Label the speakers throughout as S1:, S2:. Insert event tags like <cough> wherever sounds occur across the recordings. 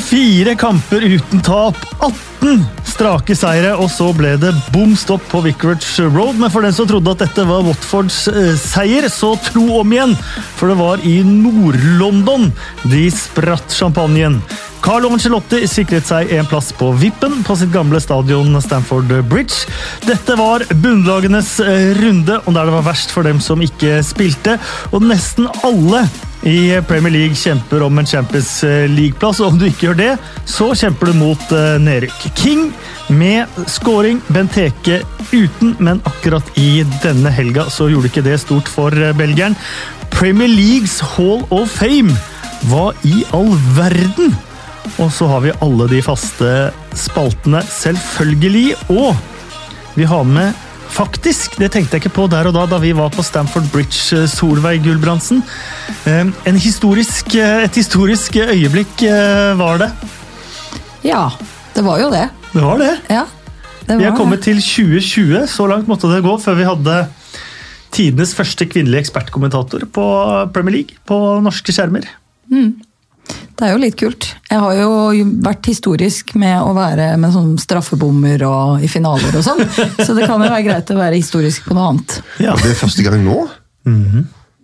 S1: 44 kamper uten tap. 18 strake seire, og så ble det bom stopp på Vicarage Road. Men for den som trodde at dette var Watfords eh, seier, så tro om igjen. For det var i Nord-London de spratt champagnen. Carlo Ancelotti sikret seg en plass på vippen på sitt gamle stadion Stamford Bridge. Dette var bunnlagenes eh, runde, og der det var verst for dem som ikke spilte. Og nesten alle i Premier League kjemper om en Champions League-plass, og om du ikke gjør det, så kjemper du mot eh, nedrykk. King med scoring, Benteke uten, men akkurat i denne helga så gjorde ikke det stort for eh, belgieren. Premier Leagues Hall of Fame! Hva i all verden? Og så har vi alle de faste spaltene, selvfølgelig. Og vi har med Faktisk, det tenkte jeg ikke på der og da da vi var på Stamford Bridge, eh, Solveig Gulbrandsen. Eh, En historisk, eh, et historisk øyeblikk eh, var det.
S2: Ja, det var jo det.
S1: Det var det.
S2: Ja, det
S1: Vi har
S2: kommet
S1: kommet til 2020. Så langt måtte det gå før vi hadde tidenes første kvinnelige ekspertkommentator på Premier League på norske skjermer.
S2: Det er jo litt kult. Jeg har jo vært historisk med å være med sånn straffebommer og i finaler og sånn. Så det kan jo være greit å være historisk på noe annet.
S1: Ja.
S3: Det er første gang nå?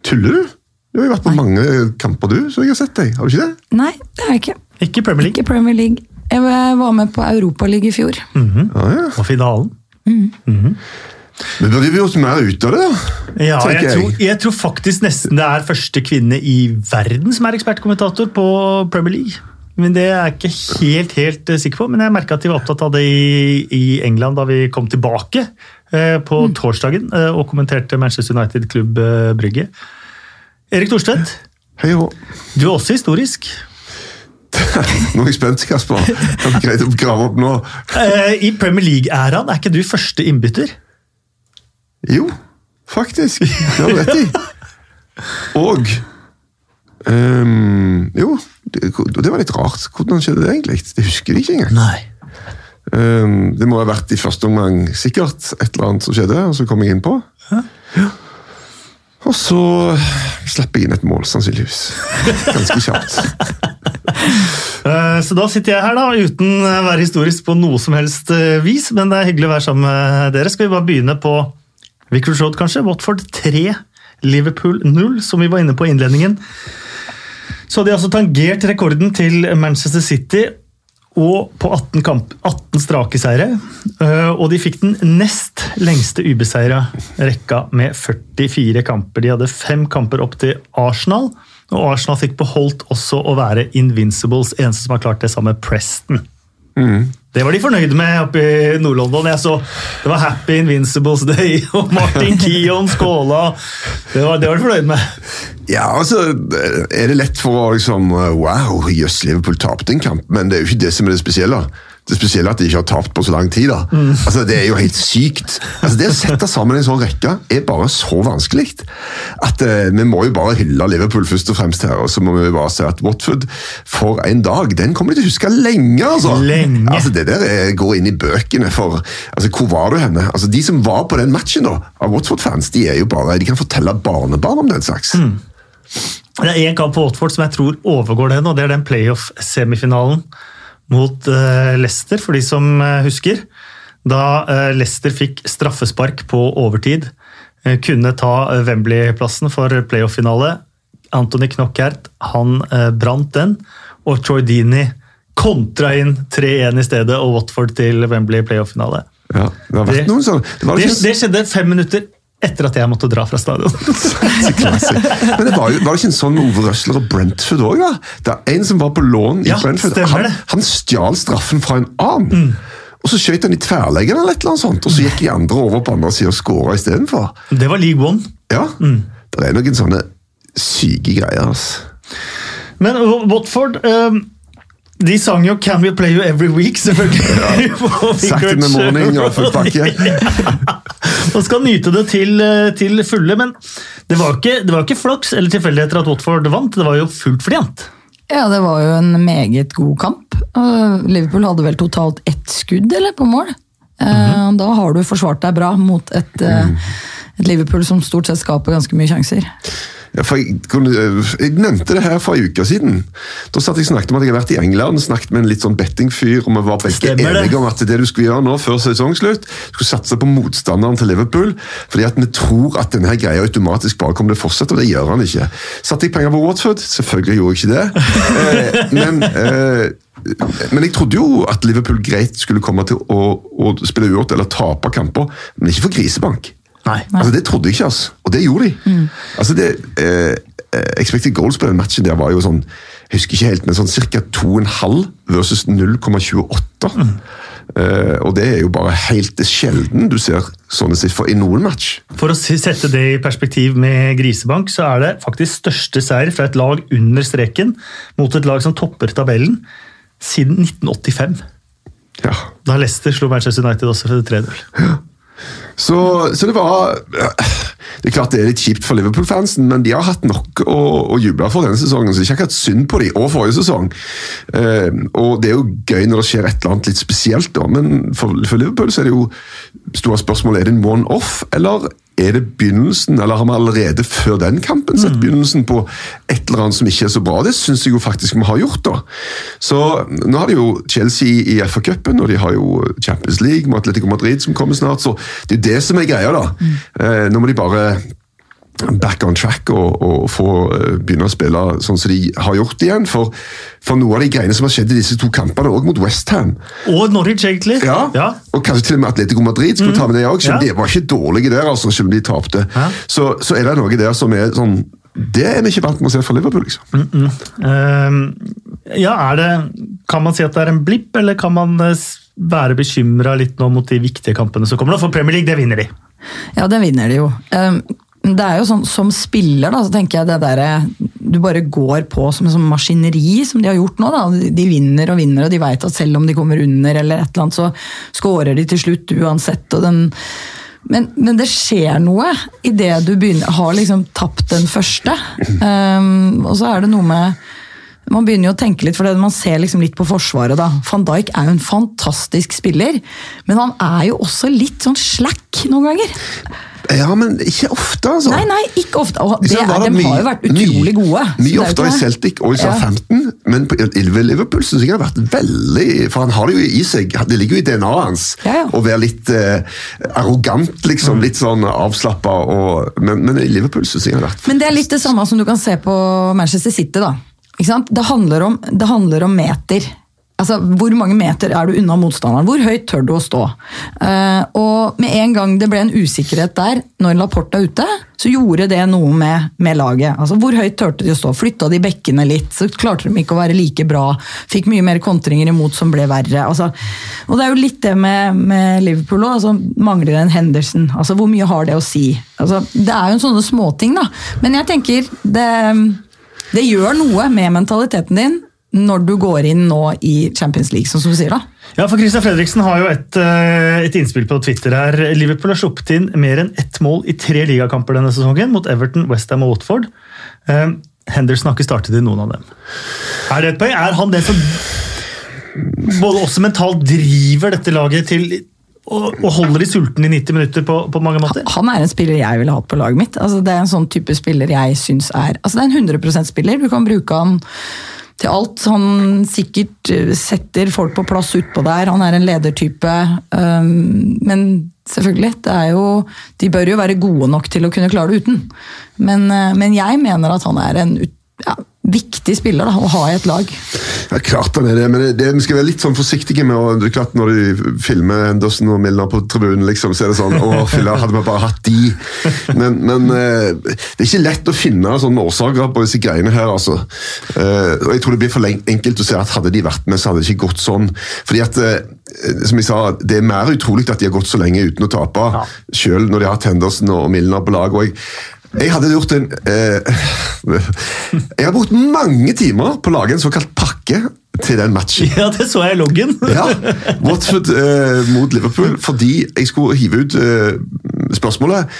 S3: Tuller du? Du har jo vært på mange kamper, du, så jeg har sett deg. Har du ikke det?
S2: Nei, det har jeg ikke.
S1: Ikke Premier League.
S2: Ikke Premier League. Jeg var med på Europaligaen i fjor.
S3: Ja, ja.
S1: Og finalen.
S3: Men burde vi gjort mer ut av det, da?
S1: Ja, jeg
S3: jeg.
S1: tror, jeg tror faktisk nesten det er første kvinne i verden som er ekspertkommentator på Premier League. Men Det er jeg ikke helt helt eh, sikker på, men jeg merka at de var opptatt av det i, i England da vi kom tilbake eh, på torsdagen eh, og kommenterte Manchester United klubb eh, Brygge. Erik Thorstvedt,
S3: Hei og
S1: du er også historisk. <laughs>
S3: Nå er jeg spent, Kasper. Har du greit å grave opp nå?
S1: Eh, I Premier League-æraen er ikke du første innbytter?
S3: Jo, faktisk. Det har du rett i. Og um, Jo, det, det var litt rart. Hvordan skjedde det egentlig? Det husker de ikke engang.
S1: Nei.
S3: Um, det må ha vært i første omgang sikkert et eller annet som skjedde, og så kom jeg innpå. Og så slapp jeg inn et mål, sannsynligvis. Ganske kjapt. <laughs>
S1: Eh, Så da sitter jeg her da, uten å være historisk på noe som helst eh, vis, men det er hyggelig å være sammen med dere. Skal vi bare begynne på Vicarage Road, kanskje? Watford 3, Liverpool 0, som vi var inne på i innledningen. Så hadde de altså tangert rekorden til Manchester City og på 18, kamp, 18 strake seire. Eh, Og de fikk den nest lengste ubeseira rekka med 44 kamper. De hadde fem kamper opp til Arsenal, og Arsenal fikk beholdt også å være Invincibles, eneste som har klart det samme, Preston. Det var de fornøyde med oppe i Nord-London. Jeg så Det var Happy Invincibles Day, <laughs> og Martin Kion skåla. Det var, det var de fornøyd med.
S3: Ja, altså, er det lett for å liksom Wow, jøss, Liverpool tapte en kamp, men det er jo ikke det som er det spesielle. Det spesielle at de ikke har tapt på så lang tid. da. Altså, Det er jo helt sykt. Altså, Det å sette sammen en sånn rekke er bare så vanskelig at eh, vi må jo bare hylle Liverpool først og fremst her. Og så må vi bare si at Watford for en dag, den kommer de til å huske lenge. altså.
S1: Lenge.
S3: Altså, Det der er, går inn i bøkene for altså, Hvor var du henne? Altså, De som var på den matchen da, av Watford-fans, de er jo bare, de kan fortelle barnebarn om den slags.
S1: Det er én kamp på Watford som jeg tror overgår den, og det er den playoff-semifinalen mot eh, Leicester, for de som eh, husker. Da eh, Leicester fikk straffespark på overtid, kunne ta Wembley-plassen for playoff-finale. Anthony Knockert han brant den, og Deeney kontra inn 3-1 i stedet, og Watford til Wembley playoff-finale.
S3: Ja, det
S1: Det-
S3: sånn det
S1: Det, det skjedde fem minutter etter at jeg måtte dra fra stadion. <laughs>
S3: Men det var, jo, var det ikke en sånn med Ove Røsler og Brentford òg? Det er en som var på lån i
S1: Ja,
S3: Brentford. Han.
S1: Mm.
S3: han stjal straffen fra en annen. Og så skjøt han i tverrleggeren eller et eller annet sånt, og så gikk de andre over på andre sida og skåra istedenfor.
S1: Det var league one.
S3: Ja,
S1: Mm.
S3: det er noen sånne syke greier. altså.
S1: Men Watford eh, de sang jo 'Can We Play You Every Week', selvfølgelig. Ja.
S3: Sagt in the morning og full pakke.
S1: Man skal nyte det til, eh, til fulle. Men det var ikke, det var ikke flaks eller tilfeldigheter at Watford vant, det var jo fullt fortjent.
S2: Ja, det var jo en meget god kamp. Liverpool hadde vel totalt ett skudd eller, på mål. Eh, Da har du forsvart deg bra mot et, eh, et Liverpool som stort sett skaper ganske mye sjanser.
S3: For jeg, jeg nevnte det her for en uke siden. Da satt jeg snakket om at jeg har vært i England snakket med en litt sånn bettingfyr, og vi var begge
S1: Stemmer det.
S3: enige om at det du skulle gjøre nå før sesongslutt, skulle satse på motstanderen til Liverpool, fordi at vi tror at denne greia automatisk bare kommer til å fortsette, og det gjør han ikke. Satte jeg penger på Watford? Selvfølgelig gjorde jeg ikke det. Eh, men, eh, men jeg trodde jo at Liverpool greit skulle komme til å, å spille uavgjort eller tape kamper, men ikke for grisebank.
S1: Nei.
S3: Altså, Det trodde jeg ikke, altså. og det gjorde de. Altså, det, eh, eh, Expected goals på den matchen der var jo sånn jeg husker ikke helt, men sånn ca. 2,5 versus 0,28. Eh, og det er jo bare helt sjelden du ser sånne siffer i noen match.
S1: For å sette det i perspektiv med grisebank, så er det faktisk største seier fra et lag under streken mot et lag som topper tabellen siden 1985.
S3: Ja.
S1: Da Leicester slo Manchester United også for 3-0.
S3: Så, så det var Det er klart det er litt kjipt for Liverpool-fansen, men de har hatt nok å, å juble for denne sesongen, så det er ikke akkurat synd på dem, og forrige sesong. Eh, og det er jo gøy når det skjer et eller annet litt spesielt, da, men for, for Liverpool så er det jo store spørsmål er det en one-off, eller er det begynnelsen, eller har vi allerede før den kampen sett begynnelsen på et eller annet som ikke er så bra? Det syns jeg jo faktisk vi har gjort, da. Så nå har de jo Chelsea i FA-cupen, og de har jo Champions League med Atletico Madrid som kommer snart, så det er jo det som er greia, da. Eh, nå må de bare back on track og, og få eh, begynne å spille sånn som de har gjort igjen. For, for noe av de greiene som har skjedd i disse to kampene, òg mot Westham
S1: Og Norwich, egentlig.
S3: ja,
S1: ja.
S3: og kanskje til og med Atletico Madrid, skal mm. ta med det også, selv om
S1: Ja.
S3: de var ikke dårlige der, altså, selv om de tapte.
S1: Ja.
S3: Så, så er det noe der som er sånn Det er vi ikke vant med å se fra Liverpool, liksom.
S1: Ehm, ja, er det Kan man si at det er en blipp, eller kan man eh, være bekymra litt nå mot de viktige kampene som kommer? nå? For Premier League, det vinner de.
S2: Ja, det vinner de jo. Um, Det er jo sånn, Som spiller da, så tenker jeg det der, du bare går på som en sånn maskineri, som de har gjort nå. da. De vinner og vinner, og de vet at selv om de kommer under, eller et eller annet, så skårer de til slutt uansett. og den men, men det skjer noe idet du begynner, har liksom tapt den første. Um, og så er det noe med man begynner jo å tenke litt, for det, man ser liksom litt på forsvaret. da. Van Dijk er jo en fantastisk spiller, men han er jo også litt sånn slack noen ganger.
S3: Ja, men ikke ofte, altså.
S2: Nei, nei, ikke ofte. Og det er, de har jo vært utrolig gode.
S3: Mye oftere i. Celtic og i
S2: Ja.
S3: Southampton, men på Liverpool synes jeg har vært veldig For han har det jo i seg, det ligger jo i DNA-et hans
S2: Ja, ja.
S3: å være litt eh, arrogant, liksom. Litt sånn avslappa. Men, men i Liverpool synes jeg har vært
S2: Men det er litt det samme som du kan se på Manchester City. da. Ikke sant? Det handler om, det handler om meter. Altså, Hvor mange meter er du unna motstanderen? Hvor høyt tør du å stå? Uh, og Med en gang det ble en usikkerhet der, når Laporte er ute, så gjorde det noe med, med laget. Altså, Hvor høyt turte de å stå? Flytta de bekkene litt? Så klarte de ikke å være like bra. Fikk mye mer kontringer imot som ble verre. Altså, og Det er jo litt det med, med Liverpool òg. Altså, mangler en Henderson. Altså, Hvor mye har det å si? Altså, det er jo en sånne småting, da. Men jeg tenker det, det gjør noe med mentaliteten din når du går inn nå i Champions League, som du sier. da.
S1: Ja, for Christian Fredriksen har jo et, eh, et innspill på Twitter her. Liverpool har sluppet inn mer enn ett mål i tre ligakamper denne sesongen, mot Everton, Westham og Watford. Eh, Henderson har ikke startet i noen av dem. Er det et poeng? Er han den som både også mentalt driver dette laget til og, og holder de sultne i 90 minutter på, på mange måter?
S2: Han er en spiller jeg ville hatt på laget mitt. Altså, det er en sånn type spiller jeg syns er Altså, det er en 100 %-spiller. Du kan bruke han til alt. Han sikkert eh, setter folk på plass utpå der. Han er en ledertype. Um, men selvfølgelig, det er jo De bør jo være gode nok til å kunne klare det uten. Men, eh, men jeg mener at han er en ut, ja, viktig spiller da, å ha i et lag.
S3: Ja, klart han er det, men det, det, vi skal være litt sånn forsiktige med å, det er klart Når de filmer Henderson og Milner på tribunen, liksom, så er det sånn Å, filla, hadde vi bare hatt de. Men, men eh, det er ikke lett å finne sånne årsaker på disse greiene her, altså. Eh, og jeg tror det blir for enkelt å si at hadde de vært med, så hadde det ikke gått sånn. Fordi at, eh, som jeg sa, det er mer utrolig at de har gått så lenge uten å tape,
S1: Ja.
S3: selv når de har hatt Henderson og Milner på lag. og jeg jeg hadde gjort en eh, <laughs> Jeg har brukt mange timer på å lage en såkalt pakke til den matchen.
S1: Ja, det så jeg i loggen. <laughs>
S3: Ja, Watford eh, mot Liverpool, fordi jeg skulle hive ut eh, spørsmålet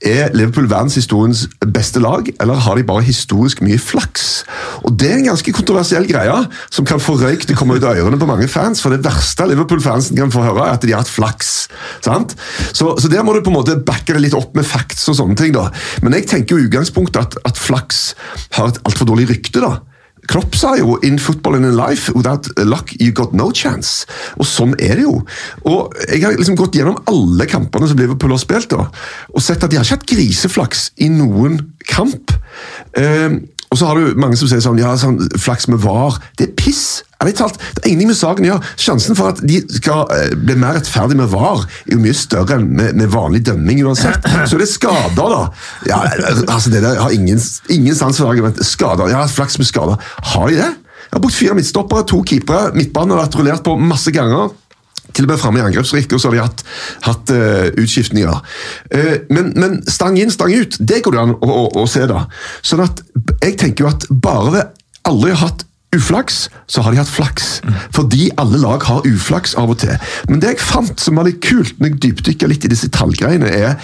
S3: Er Liverpool verdenshistoriens beste lag, eller har de bare historisk mye flaks? Og Det er en ganske kontroversiell greie, som kan få røyk til å komme ut av ørene på mange fans. For det verste Liverpool-fansen kan få høre, er at de har hatt flaks. sant? Så, så der må du på en måte backe det litt opp med facts og sånne ting. da. Men jeg tenker jo i utgangspunktet at, at flaks har et altfor dårlig rykte. da. Klopp sa jo 'in football and in life, without luck you got no chance'. Og sånn er det jo. Og Jeg har liksom gått gjennom alle kampene som Liverpool har spilt, da, og sett at de har ikke hatt griseflaks i noen kamp. Eh, og så har du mange som sier sånn, ja, sånn flaks med var. Det er piss! Ærlig alt, det er ingenting med saken å gjøre. Sjansen for at de skal eh, bli mer rettferdig med var, er jo mye større enn med, med vanlig dømming uansett. Så det er skader, da. Ja, altså det der har ingen, ingen sans for argument. Skader, ja, flaks med skader. Har de det? Jeg har brukt fire midtstoppere, to keepere, midtbanen har vært rullert på masse ganger. Til og med framme i angrepsrekka har de hatt, hatt uh, utskiftninger. Uh, men, men stang inn, stang ut, det går det an å, å, å se, da. Sånn at jeg tenker jo at bare ved aldri har hatt uflaks, så har de hatt flaks. Fordi alle lag har uflaks av og til. Men det jeg fant som var litt kult, når jeg dypdykka litt i disse tallgreiene, er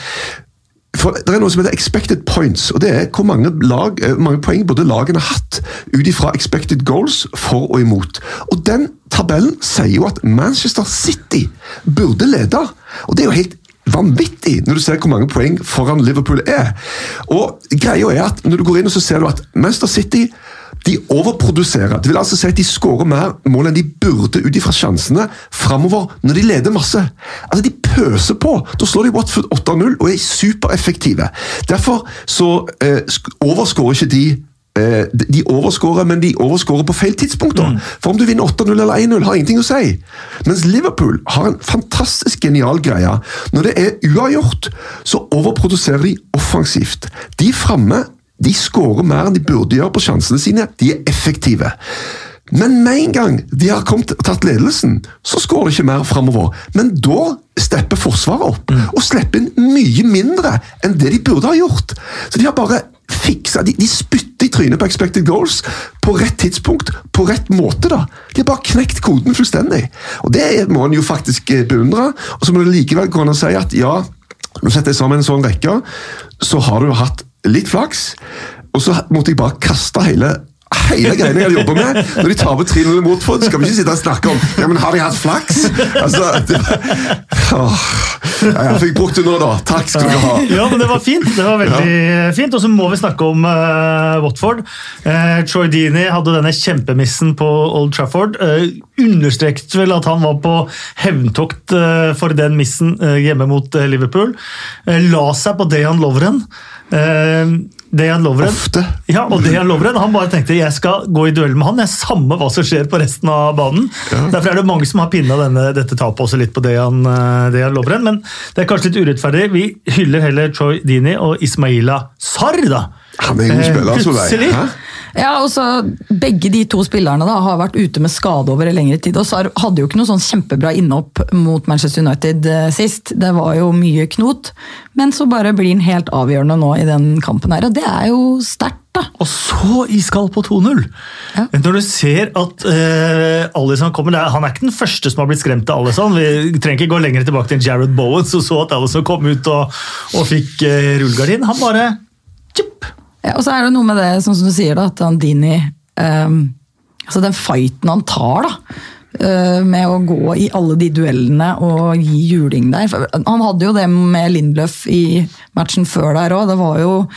S3: for Det er noe som heter expected points, og det er hvor mange, lag, eh, mange poeng både lagene har hatt ut ifra expected goals for og imot. Og Den tabellen sier jo at Manchester City burde lede, og det er jo helt vanvittig når du ser hvor mange poeng foran Liverpool er. Og greia er at Når du går inn og så ser du at Manchester City de overproduserer. Det vil altså si at De skårer mer mål enn de burde ut ifra sjansene framover når de leder masse. Altså De pøser på. Da slår de Watford 8-0 og er supereffektive. Derfor så eh, overskårer ikke de eh, de overskårer, men de overskårer på feil tidspunkt. da. Mm. For om du vinner 8-0 eller 1-0, har ingenting å si. Mens Liverpool har en fantastisk genial greie. Når det er uavgjort, så overproduserer de offensivt. De framme de skårer mer enn de burde gjøre på sjansene sine. De er effektive. Men med en gang de har kommet, tatt ledelsen, så skårer de ikke mer framover. Men da stepper Forsvaret opp, og slipper inn mye mindre enn det de burde ha gjort. Så de har bare fiksa De, de spytter i trynet på expected goals på rett tidspunkt, på rett måte. da. De har bare knekt koden fullstendig. Og Det må en jo faktisk eh, beundre. Og så må det likevel gå an å si at ja, når du setter sammen en sånn rekke, så har du hatt litt flaks, og så måtte jeg bare kaste hele Hele greiene jeg hadde jobba med. Når de taper 3-0 mot Watford, skal vi ikke sitte og snakke om ja, men har de hatt flaks. Altså, det, åh, jeg fikk brukt det nå, da. Takk skal du ha.
S1: Ja, men det var fint. Det var veldig fint. Og så må vi snakke om uh, Watford. Uh, Troy Deeney hadde denne kjempemissen på Old Trafford. Uh, understreket vel at han var på hevntokt uh, for den missen hjemme mot Liverpool. La seg på Dejan Lovren. Uh, Dejan Lovren
S3: Ofte.
S1: Ja, og Dejan Lovren han bare tenkte jeg skal gå i duell med han, jeg samme hva som skjer på resten av banen. Derfor er det mange som har pinna denne, dette tapet også litt på Dejan, eh, Dejan Lovren. Men det er kanskje litt urettferdig. Vi hyller heller Troy Dini og Ismaila Sarr, da.
S3: Han er en god
S1: Eh,
S3: spiller, Solveig.
S1: plutselig.
S2: Ja, og så Begge de to spillerne da, har vært ute med skade over en lengre tid. og så hadde jo ikke noe sånn kjempebra innhopp mot Manchester United eh, sist. Det var jo mye knot. Men så bare blir han helt avgjørende nå i den kampen her, og det er jo sterkt, da.
S1: Og så iskald på 2-0!
S2: Ja.
S1: Når du ser at uh, Alison kommer det er, Han er ikke den første som har blitt skremt av Alison. Vi trenger ikke gå lenger tilbake til Jared Bowen, som så at Alison kom ut og, og fikk uh, rullegardin. Han bare tjup,
S2: Ja, og så er det noe med det, sånn som du sier, da, at han Dini ehm, Altså den fighten han tar, da. Eh, med å gå i alle de duellene og gi juling der. Han hadde jo det med Lindløf i matchen før der òg.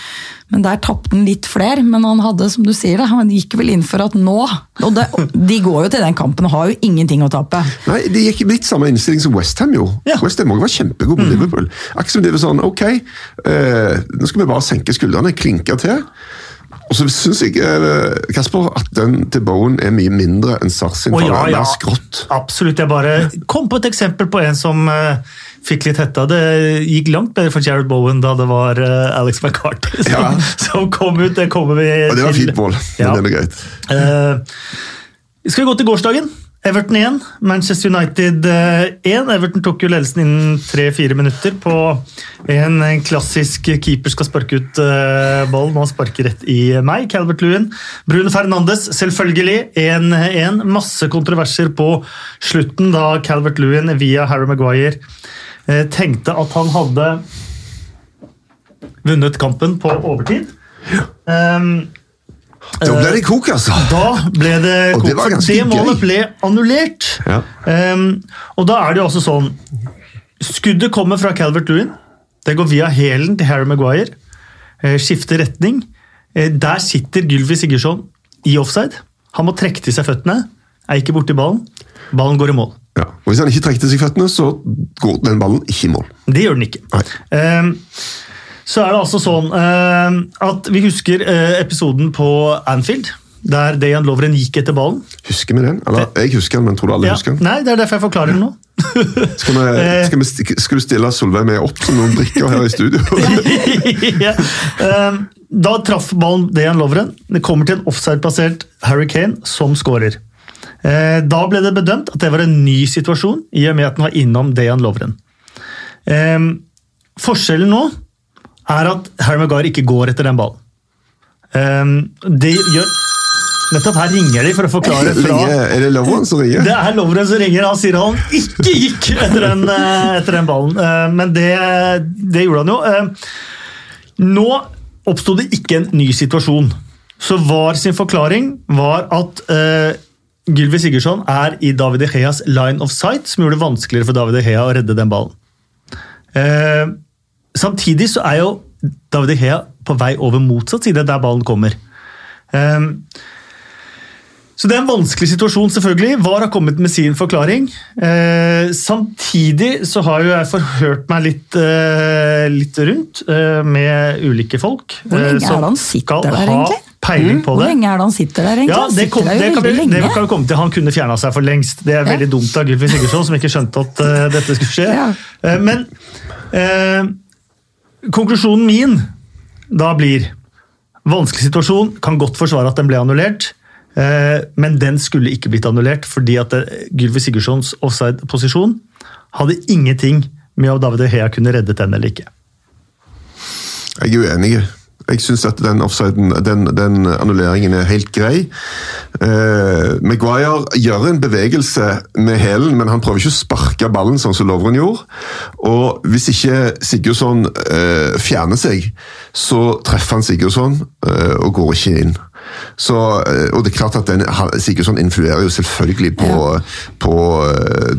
S2: Men der tapte han litt flere. Men han hadde, som du sier, det, han gikk vel inn for at nå Og det, de går jo til den kampen og har jo ingenting å tape.
S3: Nei, De gikk litt samme innstilling som Westham jo.
S1: Ja.
S3: West Ham var kjempegod på Liverpool. Akkurat som de var sånn Ok, uh, nå skal vi bare senke skuldrene, klinke til. Og så syns jeg eh, Kasper, at den til Bowen er mye mindre enn Sars sin.
S1: Ja, ja.
S3: mer skrått.
S1: Absolutt. Jeg bare kom på et eksempel på en som uh, fikk litt hetta. Det gikk langt bedre for Jared Bowen da det var uh, Alex McCarthy <laughs> som,
S3: Ja.
S1: som kom ut. Det kommer vi
S3: Og det var
S1: til.
S3: fint mål, men det er greit.
S1: Uh, skal vi gå til gårsdagen? Everton 1, Manchester United 1. Everton tok jo ledelsen innen 3-4 minutter på en, en klassisk keeper skal sparke ut uh, ballen og sparke rett i meg. Calvert Lewin. Bruno Fernandes, selvfølgelig 1-1. Masse kontroverser på slutten da Calvert Lewin via Harry Maguire eh, tenkte at han hadde vunnet kampen på overtid. Um,
S3: Da ble det kok, altså.
S1: da ble det
S3: Og det var
S1: ganske
S3: ganske
S1: det målet
S3: gøy.
S1: ble annullert.
S3: Ja.
S1: Um, og da er det jo også sånn Skuddet kommer fra Calvert Lewin. Det går via hælen til Harry Maguire. Eh, skifter retning. Eh, der sitter Gylvi Sigurdsson i offside. Han må trekke til seg føttene. Er ikke borti ballen. Ballen går i mål.
S3: Ja. Og Hvis han ikke trekker til seg føttene, så går den ballen ikke i mål.
S1: Det gjør den ikke.
S3: Nei.
S1: Ehm, så er det altså sånn ehm, at vi husker eh, episoden på Anfield, der Dejan Lovren gikk etter ballen.
S3: Husker vi den? Eller, jeg husker den, men tror du alle
S1: Ja,
S3: husker den?
S1: nei, det er derfor jeg forklarer den nå. <laughs>
S3: Skal, vi,
S1: Eh.
S3: skal, vi, skal du stille Solveig med opp som noen brikker her i studio? <laughs>
S1: ja. Da traff ballen Dejan Lovren. Det kommer til en offside-plassert Harry Kane som skårer. Eh, da ble det bedømt at det var en ny situasjon, i og med at den var innom Dejan Lovren. Forskjellen nå er at Harry Maguire ikke går etter den ballen. Um, det gjør Nettopp her ringer de for å forklare <laughs> fra
S3: Lenge, Er det Lovren som ringer?
S1: det er Lovren som ringer. Han sier han ikke gikk etter den, eh, etter den ballen. Eh, Men det, det gjorde han jo. Eh, Nå oppsto det ikke en ny situasjon. Så VAR sin forklaring var at uh, Gylvi Sigurdsson er i David De Geas line of sight, som gjorde det vanskeligere for David De Gea å redde den ballen. Samtidig så er jo David De Gea på vei over motsatt side, der ballen kommer. Um, så det er en vanskelig situasjon, selvfølgelig. VAR har kommet med sin forklaring. Eh, samtidig så har jo jeg forhørt meg litt, eh, litt rundt eh, med ulike folk.
S2: Hvor lenge
S1: eh,
S2: er det han sitter der, egentlig?
S1: Peiling på
S2: Hvor lenge er det han sitter der, egentlig?
S1: Ja, det, kom, det, kan vi, det kan vi komme til. Han kunne fjerna seg for lengst. Det er
S2: Ja.
S1: veldig dumt av Gylfi Sigurdsson, som ikke skjønte at uh, dette skulle skje.
S2: Ja.
S1: Uh, men eh, konklusjonen min da blir Vanskelig situasjon, kan godt forsvare at den ble annullert. eh, Men den skulle ikke blitt annullert, fordi at Gylvi Gylfi Sigurdssons offside-posisjon hadde ingenting med om David De kunne reddet den eller ikke.
S3: Jeg er uenig. Jeg syns at den offsiden, den, den annulleringen er helt grei. Eh, Maguire gjør en bevegelse med hælen, men han prøver ikke å sparke ballen sånn som Lovren gjorde. Og hvis ikke Sigurdsson eh, fjerner seg, så treffer han Sigurdsson eh, og går ikke inn. Så, eh, og det er klart at den, Sigurdsson influerer jo selvfølgelig på, på på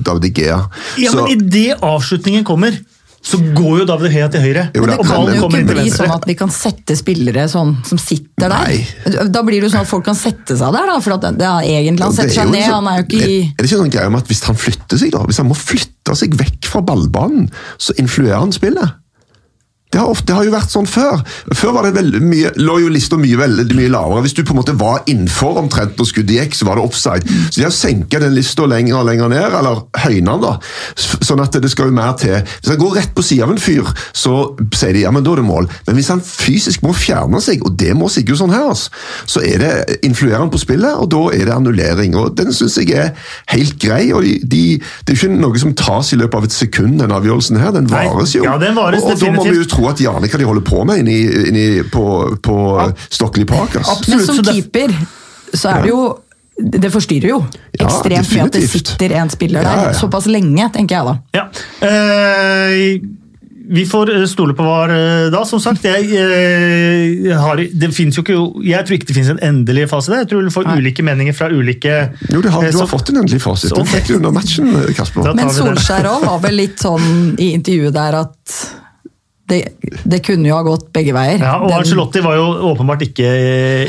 S3: David Igea. Gea.
S1: Ja,
S3: Så-
S1: Men idet avslutningen kommer, så går jo David Hea til høyre.
S3: Jo,
S2: det
S1: og
S2: kan jo ikke bli sånn at vi kan sette spillere sånn som sitter der.
S3: Nei.
S2: Da blir det jo sånn at folk kan sette seg der, da. For at det er egentlig han setter
S3: er
S2: seg ned.
S3: sånn-
S2: Han er jo ikke i
S3: Er det ikke sånn greie om at hvis han flytter seg, da, hvis han må flytte seg vekk fra ballbanen, så influerer han spillet? Det har, ofte, det har jo vært sånn før. Før var det veldig mye, lå jo lista mye, veldig mye lavere. Hvis du på en måte var innenfor omtrent når skuddet gikk, så var det offside. Så de har senka den lista lenger og lenger ned, eller høyna den, da. Sånn at det skal jo mer til. Hvis han går rett på sida av en fyr, så sier de ja, men da er det mål. Men hvis han fysisk må fjerne seg, og det må Sigurdsson her, altså, så er det influerende på spillet, og da er det annullering. Og den syns jeg er helt grei. og de, de, Det er jo ikke noe som tas i løpet av et sekund, den avgjørelsen her. Den vares jo.
S1: ja, den vares
S3: og, og da må vi jo. Tro at de aner hva de holder på med inni, inni på, på Stockley Park. Altså.
S1: Absolutt.
S2: Men som keeper så er det jo Det forstyrrer jo
S3: Ja,
S2: ekstremt mye at det sitter en spiller der
S3: ja, ja.
S2: såpass lenge, tenker jeg da.
S1: Ja. Eh, vi får eh, stole på VAR eh, da, som sagt. Jeg, eh, har, det jo ikke, jeg tror ikke det finnes en endelig fase der. Jeg tror du får
S2: Nei.
S1: ulike meninger fra ulike
S3: Jo, har,
S1: eh,
S3: du har fått en endelig fase. Den fikk du under matchen, Kasper.
S2: Men. Solskjær òg var vel litt sånn i intervjuet der at det, det kunne jo ha gått begge veier.
S1: Ja, og
S2: Den-
S1: Arcelotti var jo åpenbart ikke,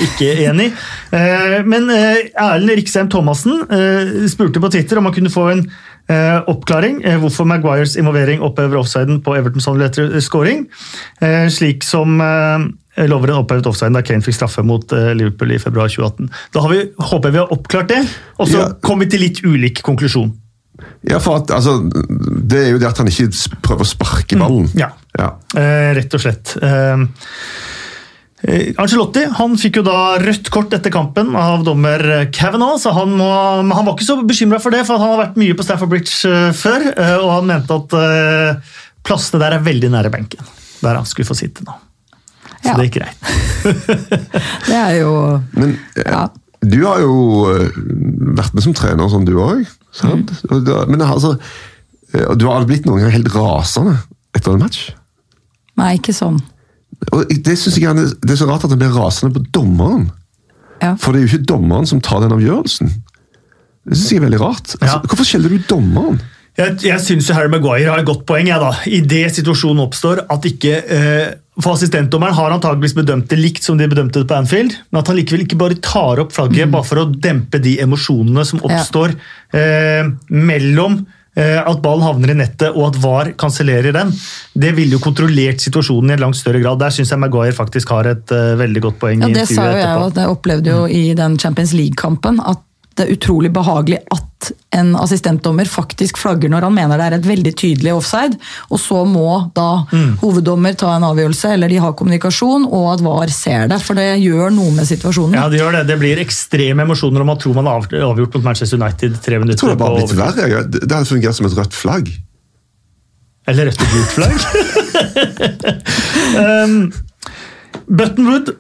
S1: ikke enig. Eh, Men eh, Erlend Riksheim Thomassen eh, spurte på Twitter om han kunne få en eh, oppklaring hvorfor Maguires involvering opphever offsiden på Evertons etter scoring, eh, slik som Loveren opphevet offsiden da Kane fikk straffe mot Liverpool i februar 2018. Da har vi, håper jeg vi har oppklart det, og så
S3: Ja.
S1: kom vi til litt ulik konklusjon.
S3: Ja, for at, altså, Det er jo det at han ikke prøver å sparke ballen.
S1: Ja.
S3: Ja.
S1: Eh, rett og slett. Eh, Angelotti han fikk jo da rødt kort etter kampen av dommer Kavanagh, så han, må, han var ikke så bekymra for det, for han har vært mye på Stafford Bridge eh, før, eh, og han mente at eh, plassene der er veldig nære benken, der han skulle få sitte nå. Så
S2: Ja.
S1: det gikk greit. <laughs>
S2: Det er jo
S3: Men eh,
S2: Ja.
S3: du har jo eh, vært med som trener, som du òg. Men altså, eh, du har aldri blitt noen gang helt rasende etter en match?
S2: Nei, ikke sånn.
S3: Og det synes jeg er, det er så rart at han blir rasende på dommeren.
S2: Ja.
S3: For det er jo ikke dommeren som tar den avgjørelsen. Det synes jeg er veldig rart. Altså,
S1: Ja.
S3: Hvorfor skjeller du dommeren?
S1: Jeg, jeg syns Harry Maguire har et godt poeng. Ja, da. I det situasjonen oppstår, at ikke eh, For assistentdommeren har antageligvis bedømt det likt som de bedømte det på Anfield, men at han likevel ikke bare tar opp flagget bare for å dempe de emosjonene som
S2: Ja.
S1: oppstår eh, mellom eh, at ballen havner i nettet og at VAR kansellerer den. Det ville jo kontrollert situasjonen i en langt større grad. Der syns jeg Maguire faktisk har et eh, veldig godt poeng.
S2: Ja,
S1: i
S2: det sa jo jeg, og jeg opplevde jo i den Champions League-kampen at det er utrolig behagelig at en assistentdommer faktisk flagger når han mener det er et veldig tydelig offside, og så må da
S1: Mm.
S2: hoveddommer ta en avgjørelse, eller de har kommunikasjon, og at VAR ser det, for det gjør noe med situasjonen.
S1: Ja, det gjør det. Det blir ekstreme emosjoner om man tror man har avgjort mot Manchester United tre
S3: Jeg
S1: minutter
S3: tror det har bare blitt verre. Det det hadde fungert som et rødt flagg.
S1: Eller rødt og gult flagg. <laughs> <laughs> um, Buttonwood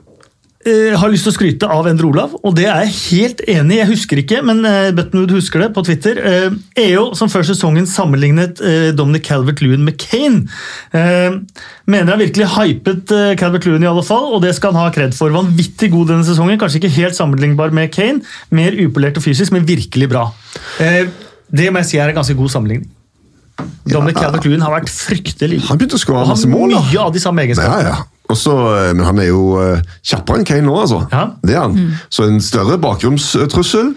S1: eh, har lyst til å skryte av Endre Olav, og det er jeg helt enig i. Jeg husker ikke, men eh, Buttonwood husker det på Twitter. Eh, EO, som før sesongen sammenlignet Dominic Calvert-Lewin med Kane, mener han virkelig hypet Calvert-Lewin i alle fall, og det skal han ha kred for. Vanvittig god denne sesongen, kanskje ikke helt sammenlignbar med Kane, mer upolert og fysisk, men virkelig bra. Det må jeg si er en ganske god sammenligning. Dominic Calvert-Lewin har vært fryktelig
S3: Han begynte å skåre masse mål. da.
S1: mye av de samme
S3: Ja, ja. Også, eh, men han er jo eh, kjappere enn Kane nå, altså.
S1: Ja.
S3: Det er han. Så en større bakgrunnstrussel.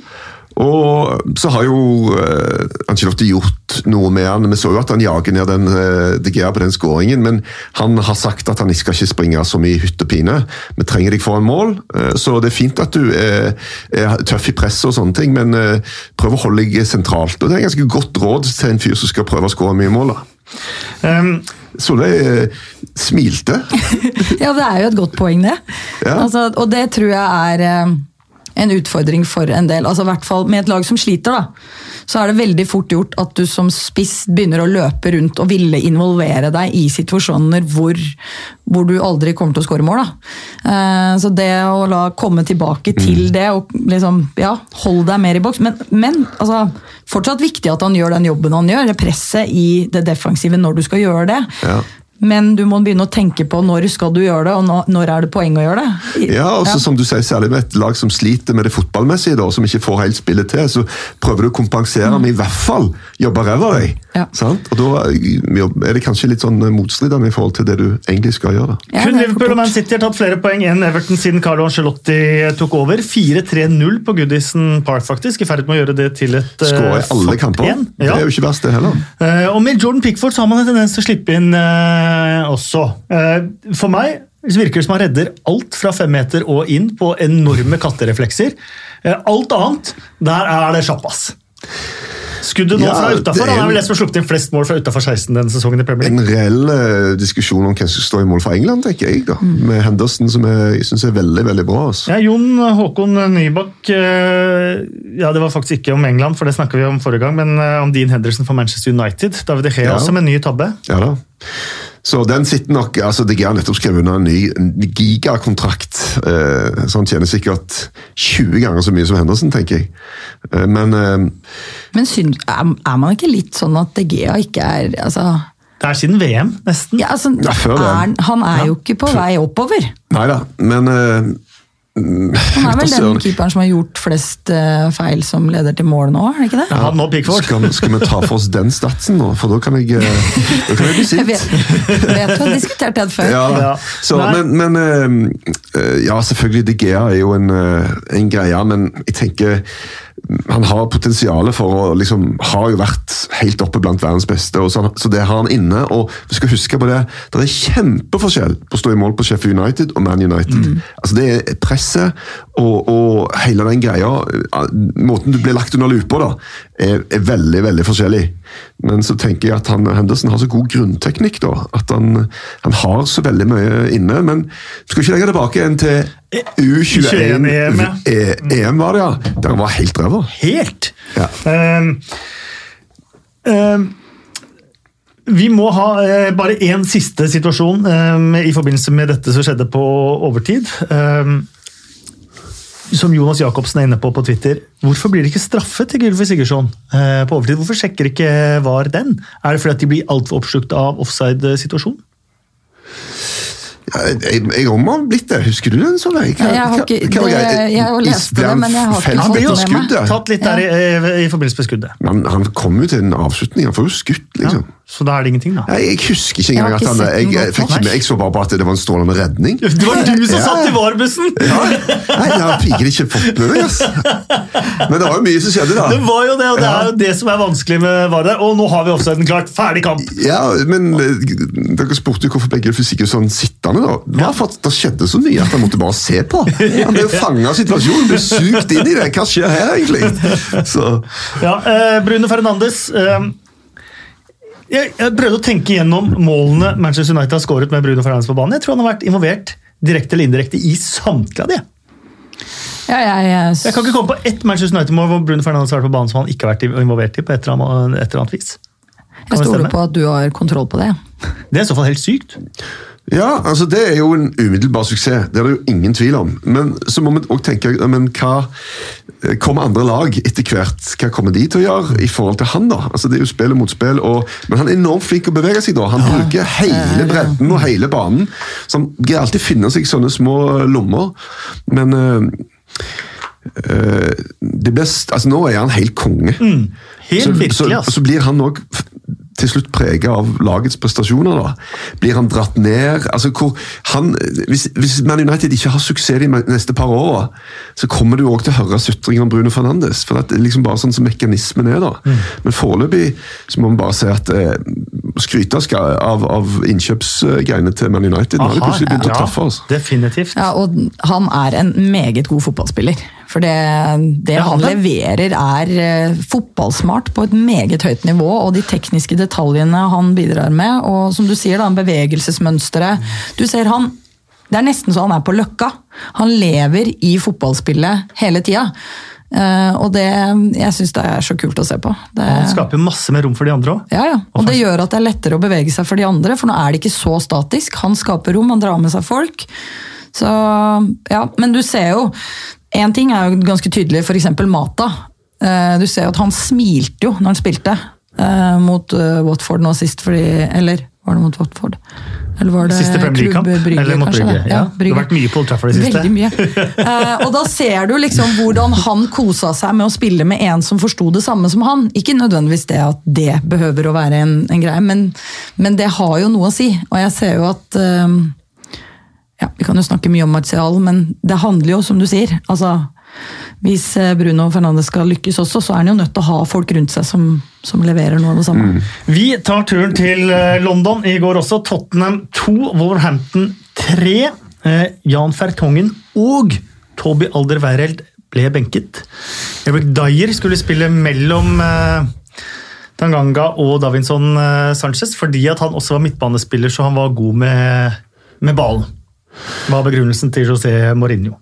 S3: Og så har jo uh, Angelotti gjort noe med han. Vi så jo at han jager ned den uh, De Gea på den skåringen, men han har sagt at han ikke skal ikke springe så mye hyttepine. og pine. Vi trenger deg foran mål, uh, så det er fint at du er, er tøff i presset og sånne ting, men uh, prøv å holde deg sentralt. Og Det er ganske godt råd til en fyr som skal prøve å skåre mye mål. da.
S1: Um,
S3: Solveig eh, smilte. <laughs>
S2: Ja, det er jo et godt poeng, det.
S3: Ja.
S2: Altså, og det tror jeg er eh, en utfordring for en del. Altså, i hvert fall Med et lag som sliter, da, så er det veldig fort gjort at du som spiss begynner å løpe rundt og ville involvere deg i situasjoner hvor, hvor du aldri kommer til å skåre mål. Da. Eh, så det å la komme tilbake til det og liksom, ja, holde deg mer i boks. Men, men altså, fortsatt viktig at han gjør den jobben han gjør. Det presset i det defensive når du skal gjøre det.
S3: Ja.
S2: Men du må begynne å tenke på når skal du gjøre det, og når er det poeng å gjøre det.
S3: Ja, og ja. som du sier, Særlig med et lag som sliter med det fotballmessige, da, som ikke får helt spillet til, så prøver du å kompensere med i hvert fall jobbe ræva av deg.
S2: Ja.
S3: Sant? Og Da er det kanskje litt sånn motstridende i forhold til det du egentlig skal gjøre.
S2: Ja,
S1: Kun
S2: er
S1: Liverpool og Man. City har tatt flere poeng enn Everton siden Carlo Ancelotti tok over. 4-3-0 på Goodison Park, faktisk. I ferd med å gjøre det til et uh,
S3: Skåre i alle kamper.
S1: Ja.
S3: Det er jo ikke verst, det heller.
S1: Eh, og med Jordan Pickford så har man en tendens til å slippe inn eh, også. Eh, for meg så virker det som han redder alt fra fem meter og inn på enorme kattereflekser. Eh, alt annet, der er det sjappas. Skuddet nå
S3: Ja,
S1: fra utafor. Han er vel
S3: en-
S1: den som har sluppet inn flest mål fra utafor 16 denne sesongen i Premier League.
S3: En reell eh, diskusjon om hvem som står i mål for England, tenker jeg. da. Med Henderson, som jeg, jeg syns er veldig veldig bra. Altså.
S1: Ja, Jon Håkon Nybakk eh, Ja, det var faktisk ikke om England, for det snakka vi om forrige gang, men eh, om Dean Henderson for Manchester United. David De Gea
S3: Ja.
S1: også med en ny tabbe.
S3: Ja da. Så den sitter nok altså De har nettopp skrevet under en ny gigakontrakt. Eh, så han tjener sikkert 20 ganger så mye som Henderson, tenker jeg. Eh, men eh,
S2: Men synd, er, man ikke litt sånn at DG ikke er altså,
S1: Det er siden VM, nesten.
S2: ja, altså,
S3: Ja,
S2: er, Han er jo ikke på vei oppover.
S3: Nei da. Men
S2: Han er vel den keeperen som har gjort flest eh, feil som leder til mål nå, er det ikke det?
S1: Ja, han og Pickford.
S3: skal, skal vi ta for oss den statsen nå? For da kan jeg, eh, da kan jeg bli
S2: Jeg
S3: sint.
S2: vet, vet du har diskutert det før.
S3: Ja,
S1: Ja.
S3: Så, men, men eh, Ja, selvfølgelig, De Gea er jo en, en greie, men jeg tenker han har potensialet for å liksom Har jo vært helt oppe blant verdens beste, og så, så det har han inne. Og vi skal huske på det, det er kjempeforskjell på å stå i mål på Sheffield United og Man United. Altså Det er presset og, og hele den greia. eh, Måten du blir lagt under lupa da, er, er veldig, veldig forskjellig. Men så tenker jeg at han, Henderson har så god grunnteknikk, da, at han, han har så veldig mye inne. Men skal ikke legge tilbake igjen til U21
S1: EM, ja.
S3: E- EM, var det, ja. Der han var helt ræva.
S1: Helt!
S3: Ja.
S1: Um, um, vi må ha eh, bare én siste situasjon ehm, i forbindelse med dette som skjedde på overtid. Ehm, som Jonas Jacobsen er inne på på Twitter. Hvorfor blir det ikke straffet til Gylfi Sigurdsson eh, på overtid? Hvorfor sjekker ikke VAR den? Er det fordi at de blir altfor oppslukt av offside-situasjonen?
S3: Ja, Jeg, jeg om har blitt det. Husker du den? Sånn?
S2: Jeg har ikke- det- jeg har lest det, men jeg har ikke fått det med meg.
S1: tatt litt der i, i forbindelse med skuddet.
S3: Men han kom jo til en avslutning. Han får jo skutt,
S1: Ja. Så da er det ingenting, da.
S3: Jeg husker ikke engang at han jeg, jeg, fikk ikke med, jeg så bare på at det var en strålende redning.
S1: Det var du som
S3: Ja.
S1: satt i varebussen! Ja.
S3: Nei, jeg har piker ikke fått med meg, ass. Men det var jo mye som skjedde, da.
S1: Det var jo det, og det er jo det som er vanskelig med VAR der. Og nå har vi også en klart ferdig kamp!
S3: Ja, men eh, Dere spurte jo hvorfor begge jo sånn sittende. da. Det var for at det skjedde så mye at han måtte bare se på. Han ble jo fanga av situasjonen, ble sugd inn i det. Hva skjer her, egentlig? Så,
S1: Ja, eh, Bruno Fernandes eh, jeg, jeg prøvde å tenke gjennom målene Manchester United har skåret med Bruno Fernandes på banen. Jeg tror han har vært involvert direkte eller indirekte i samtlige av de.
S2: Ja, jeg, jeg,
S1: Jeg kan ikke komme på ett Manchester United-mål hvor Bruno Fernandes har vært på banen som han ikke har vært involvert i på et eller annet, et eller annet vis. Kan jeg
S2: stoler på at du har kontroll på det.
S1: Det er i så fall helt sykt.
S3: Ja, altså Det er jo en umiddelbar suksess, det er det jo ingen tvil om. Men så må vi også tenke men hva kommer andre lag etter hvert? Hva kommer de til å gjøre i forhold til han? da? Altså Det er jo spill mot spill, og, men han er enormt flink å bevege seg. da. Han bruker hele bredden og hele banen. Så han greier alltid finne seg sånne små lommer. Men øh, øh, det blir, altså Nå er han helt konge.
S1: Mm. Helt
S3: så,
S1: virkelig,
S3: så,
S1: altså.
S3: så blir han òg til slutt preget av lagets prestasjoner. da. Blir han dratt ned? Altså, hvor han, hvis, hvis Man United ikke har suksess de neste par åra, så kommer du òg til å høre sutring om Bruno Fernandes. for Det er liksom bare sånn som mekanismen er. da.
S1: Mm.
S3: Men foreløpig så må vi bare si at eh, skryte av, av innkjøpsgreiene til Man United. Nå har de plutselig begynt å
S1: ja,
S3: treffe. oss.
S1: definitivt.
S2: Ja, og han er en meget god fotballspiller. For det, det han
S1: det-
S2: leverer er eh, fotballsmart på et meget høyt nivå, og de tekniske detaljene han bidrar med, og som du sier, da, bevegelsesmønsteret. Du ser han Det er nesten så han er på løkka. Han lever i fotballspillet hele tida. Uh, og det Jeg syns det er så kult å se på. Det,
S1: Han skaper jo masse mer rom for de andre òg.
S2: ja, ja. Og det gjør at det er lettere å bevege seg for de andre, for nå er det ikke så statisk. Han skaper rom, han drar med seg folk. Så, ja, Men du ser jo Én ting er jo ganske tydelig, f.eks. Mata. Eh, Du ser jo at han smilte jo når han spilte eh, mot eh, Watford nå sist, fordi Eller var det mot Watford? Eller var det
S1: Siste Premier League-kamp. Eller mot Brygge. Ja. Det har vært mye på Old Trafford i det siste.
S2: Veldig mye. Og da ser du liksom hvordan han kosa seg med å spille med en som forsto det samme som han. Ikke nødvendigvis det at det behøver å være en, en greie, men, men det har jo noe å si. Og jeg ser jo at ja, Vi kan jo snakke mye om Martial, men det handler jo, som du sier altså Hvis eh, Bruno Fernandes skal lykkes også, så er han jo nødt til å ha folk rundt seg som, som leverer noe av det samme.
S1: Vi tar turen til eh, London i går også. Tottenham 2, Wolverhampton 3. Eh, Jan Fertongen og Toby Alderweireld ble benket. Eric Dyer skulle spille mellom Tanganga og Davinson Sanchez fordi at han også var midtbanespiller, så han var god med, med ballen. Hva er begrunnelsen til José Mourinho?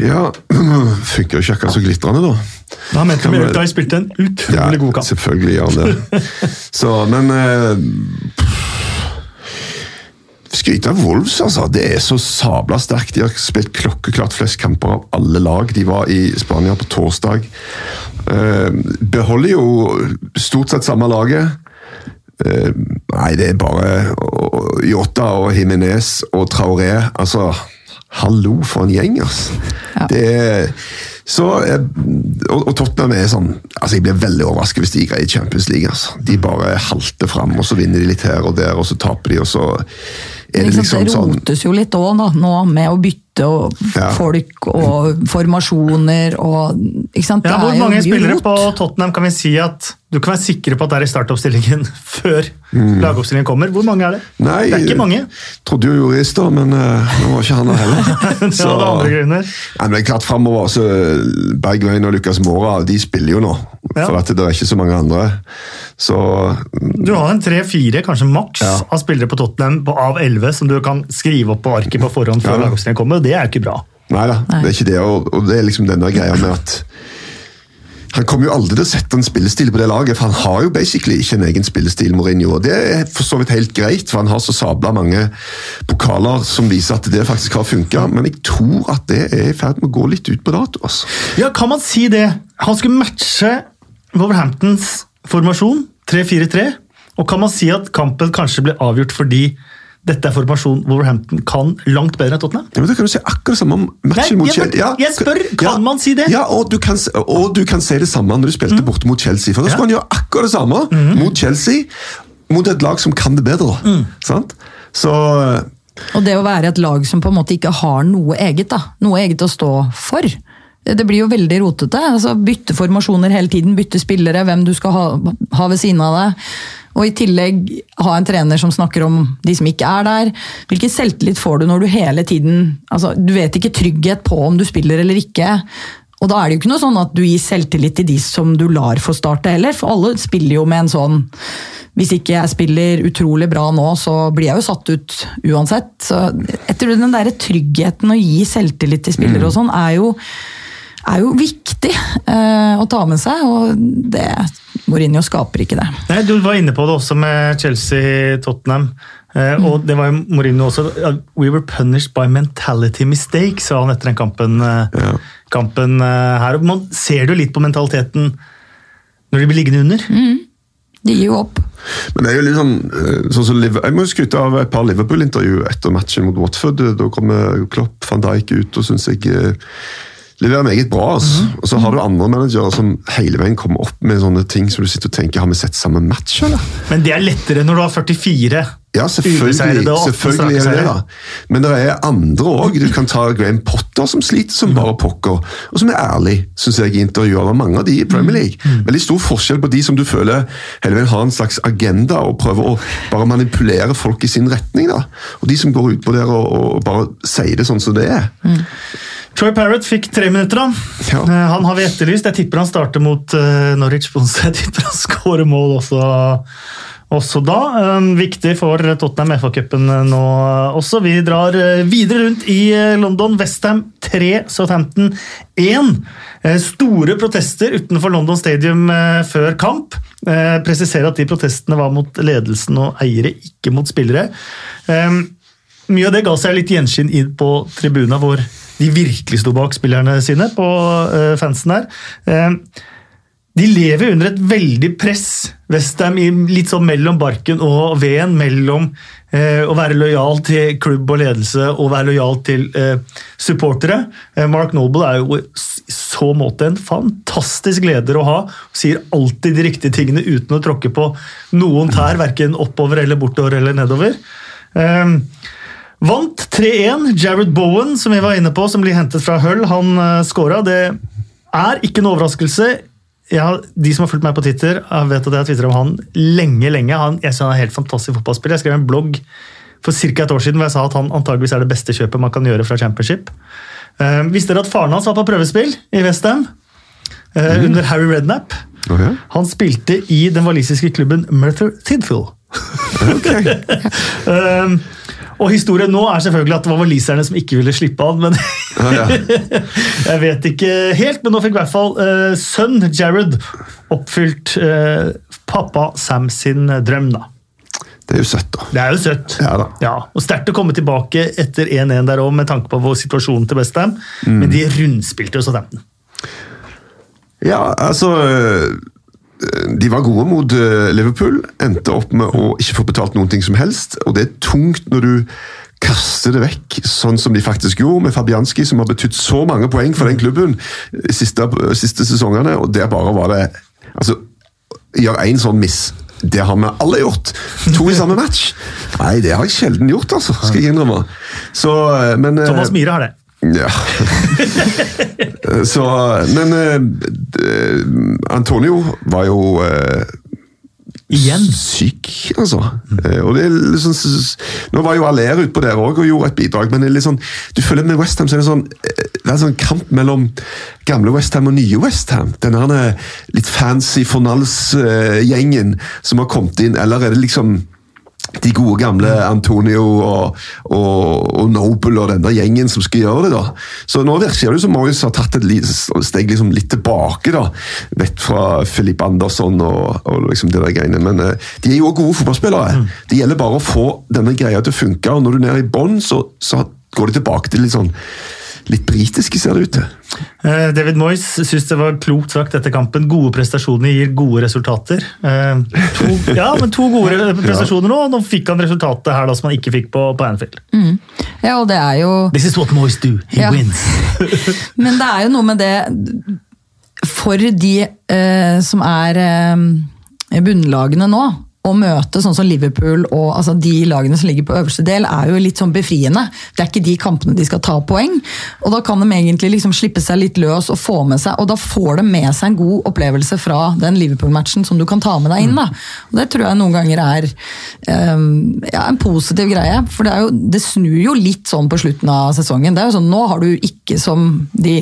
S3: Ja, <clears throat> funker jo ikke akkurat så glitrende, da.
S1: Da mente
S3: vi
S1: at
S3: vi-
S1: spilte en utrolig god kamp.
S3: Selvfølgelig gjør han det. <laughs> Så, men eh, Skryte av Wolves, altså. Det er så sabla sterkt. De har spilt klokkeklart flest kamper av alle lag. De var i Spania på torsdag. Eh, beholder jo stort sett samme laget. Eh, nei, det er bare Yota Jota og Jimenez og Traoré. Altså, hallo for en gjeng, altså.
S2: Ja.
S3: Det er så, eh, og, og Tottenham er sånn altså Jeg blir veldig overrasket hvis de greier Champions League. altså. De bare halter fram, og så vinner de litt her og der, og så taper de, og så er det
S2: Ikke
S3: liksom
S2: sant? det
S3: sånn
S2: rotes jo litt òg nå, med å bytte og
S3: Ja.
S2: folk og formasjoner og ikke sant?
S1: Ja,
S2: Det
S1: hvor
S2: er
S1: mange spillere
S2: rot.
S1: på Tottenham kan vi si at du kan være sikre på at det er i startoppstillingen <laughs> før lagoppstillingen kommer? Hvor mange er det?
S3: Mm. Nei,
S1: det er ikke mange.
S3: Trodde jo jurister, men eh, nå var ikke han der heller. <laughs>
S1: Det hadde andre grunner.
S3: Nei, men det er klart fremover, så Bergveien og Lucas Mora de spiller jo nå.
S1: Ja.
S3: For at det er ikke så mange andre. Så
S1: Du har en tre-fire, kanskje maks,
S3: Ja.
S1: av spillere på Tottenham på, av elleve som du kan skrive opp på arket på forhånd før
S3: Ja.
S1: lagoppstillingen kommer, og det er jo ikke bra.
S3: Nei da, det er ikke det. Og, og det er liksom denne greia med at han kommer jo aldri til å sette en spillestil på det laget, for han har jo basically ikke en egen spillestil, Mourinho. og Det er for så vidt helt greit, for han har så sabla mange pokaler som viser at det faktisk har funka. Men jeg tror at det er i ferd med å gå litt ut på dato. altså.
S1: Ja, kan man si det? Han skulle matche Wolverhamptons formasjon, 3-4-3, og kan man si at kampen kanskje ble avgjort fordi dette er formasjon Wolverhampton kan langt bedre enn Tottenham?
S3: Ja, men Da kan du si akkurat det samme om matchen
S1: Nei,
S3: mot
S1: Chelsea.
S3: Chelsea.
S1: jeg spør, kan man si det?
S3: Ja, og du kan, og du kan si det samme når du spilte borte mot Chelsea. For da
S1: Ja.
S3: skal han gjøre akkurat det samme mot Chelsea, mot et lag som kan det bedre. Sant? Så
S2: Og det å være et lag som på en måte ikke har noe eget, da. Noe eget å stå for. Det blir jo veldig rotete. altså Bytte formasjoner hele tiden, bytte spillere, hvem du skal ha, ha ved siden av deg. Og i tillegg ha en trener som snakker om de som ikke er der. Hvilken selvtillit får du når du hele tiden altså Du vet ikke trygghet på om du spiller eller ikke. Og da er det jo ikke noe sånn at du gir selvtillit til de som du lar få starte heller, for alle spiller jo med en sånn hvis ikke jeg spiller utrolig bra nå, så blir jeg jo satt ut uansett. Så etter den der tryggheten å gi selvtillit til spillere og sånn, er jo, er jo viktig eh, å ta med seg, og det Mourinho skaper ikke det.
S1: Nei, Du var inne på det også med Chelsea-Tottenham. Eh,
S2: Mm.
S1: og det var jo Mourinho også. We were punished by mentality mistake, sa han etter den kampen, eh,
S3: Ja.
S1: kampen eh, her. Og Man ser det jo litt på mentaliteten når de blir liggende under.
S2: Mm. De gir jo opp.
S3: Men det er jo litt sånn, eh, sånn som Liv- Jeg må jo skryte av et par Liverpool-intervju etter matchen mot Watford. Da kommer Klopp van Dijk ut og syns jeg leverer meget bra. Altså. Og så har du andre managere som hele veien kommer opp med sånne ting som du sitter og tenker Har vi sett samme match, eller?
S1: Men det er lettere når du har 44
S3: Ja, selvfølgelig, selvfølgelig er det da. Men det er andre òg. Du kan ta Graham Potter, som sliter som bare pokker. Og som er ærlig, syns jeg, i intervjuer. Er mange av de i Premier League. Veldig stor forskjell på de som du føler hele veien har en slags agenda og prøver å bare manipulere folk i sin retning. da. Og de som går utpå der og, og bare sier det sånn som det er.
S1: Troy Parrott fikk tre minutter. da.
S3: Ja.
S1: Eh, Han har vi etterlyst. Jeg tipper han starter mot eh, Norwich Bonse. Jeg tipper han <laughs> skårer mål også, også da. Eh, viktig for Tottenham FA-cupen nå også. Vi drar eh, videre rundt i eh, London. Westham 3, Southampton 1. Eh, store protester utenfor London Stadium eh, før kamp. Eh, presiserer at de protestene var mot ledelsen og eiere, ikke mot spillere. Eh, mye av det ga seg litt gjenskinn inn på tribuna, hvor de virkelig sto bak spillerne sine, på eh, fansen her. Eh, de lever under et veldig press, Westham, litt sånn mellom barken og veden. Mellom eh, å være lojal til klubb og ledelse og være lojal til eh, supportere. Eh, Mark Noble er jo i så måte en fantastisk leder å ha. Sier alltid de riktige tingene uten å tråkke på noen tær, verken oppover eller bortover eller nedover. Eh, Vant 3-1. Jared Bowen, som vi var inne på, som blir hentet fra Hull, han uh, skåra. Det er ikke en overraskelse. Ja, de som har fulgt meg på Twitter, jeg vet at jeg har tvitra om han lenge. lenge. Han, jeg synes han er helt fantastisk fotballspiller. Jeg skrev en blogg for ca. et år siden hvor jeg sa at han antageligvis er det beste kjøpet man kan gjøre fra Championship. Uh, visste dere at faren hans var på prøvespill i Westham? Uh, Under Harry Redknapp.
S3: Okay.
S1: Han spilte i den walisiske klubben Merthyr Tidfield. Um, <laughs> og historien nå er selvfølgelig at det var waliserne som ikke ville slippe han. men
S3: Ja, ja. <laughs>
S1: Jeg vet ikke helt, men nå fikk i hvert fall uh, sønn Jared oppfylt uh, pappa Sam sin drøm. da.
S3: Det er jo søtt, da.
S1: Det er jo søtt.
S3: Ja da.
S1: og Sterkt å komme tilbake etter 1-1 der òg, med tanke på vår situasjon til Westham. Men de rundspilte jo Southampton.
S3: Ja, altså De var gode mot øh, Liverpool. Endte opp med å ikke få betalt noen ting som helst. Og det er tungt når du kaster det vekk, sånn som de faktisk gjorde med Fabianski, som har betydd så mange poeng for den klubben de siste, siste sesongene. Og der bare var det Altså, gjør én sånn miss. Det har vi alle gjort. To i samme match. Nei, det har jeg sjelden gjort, altså. Skal jeg innrømme. Så, øh, men, øh,
S1: Thomas Myhre har det.
S3: Ja. Så, men eh, Antonio var jo eh,
S1: Igjen.
S3: syk, altså. Eh, og det er liksom, nå var jo Aller utpå der òg og gjorde et bidrag, men det er litt sånn, du føler med Westham så er det sånn eh, det er en sånn kamp mellom gamle Westham og nye Westham. Den her eh, litt fancy Fornals-gjengen som har kommet inn, eller er det liksom de gode gamle Antonio og, og, og Noble og den der gjengen som skal gjøre det. da. Så nå virker det som Moyes har tatt et steg liksom litt tilbake. da, Vekk fra Philip Andersson og, og liksom det der greiene. Men eh, de er jo òg gode fotballspillere. Det gjelder bare å få denne greia til å funke. og Når du er nede i bånn, så, så går de tilbake til litt sånn litt britiske, ser det ut til.
S1: Eh, David Moyes syns det var klokt sagt etter kampen. Gode prestasjoner gir gode resultater. Eh, To, <laughs> ja, men to gode prestasjoner nå, og nå fikk han resultatet her da som han ikke fikk på, på Anfield.
S2: Ja, og det er jo
S1: This is what Moyes do. He
S2: Ja.
S1: wins. <laughs>
S2: Men det er jo noe med det For de eh, som er eh, bunnlagene nå, å møte sånn som Liverpool og altså de lagene som ligger på øverste del, er jo litt sånn befriende. Det er ikke de kampene de skal ta poeng. Og da kan de egentlig liksom slippe seg litt løs og få med seg Og da får de med seg en god opplevelse fra den Liverpool-matchen som du kan ta med deg inn. da. Og Det tror jeg noen ganger er um, ja, en positiv greie. For det, jo, det snur jo litt sånn på slutten av sesongen. Det er jo sånn, Nå har du ikke som de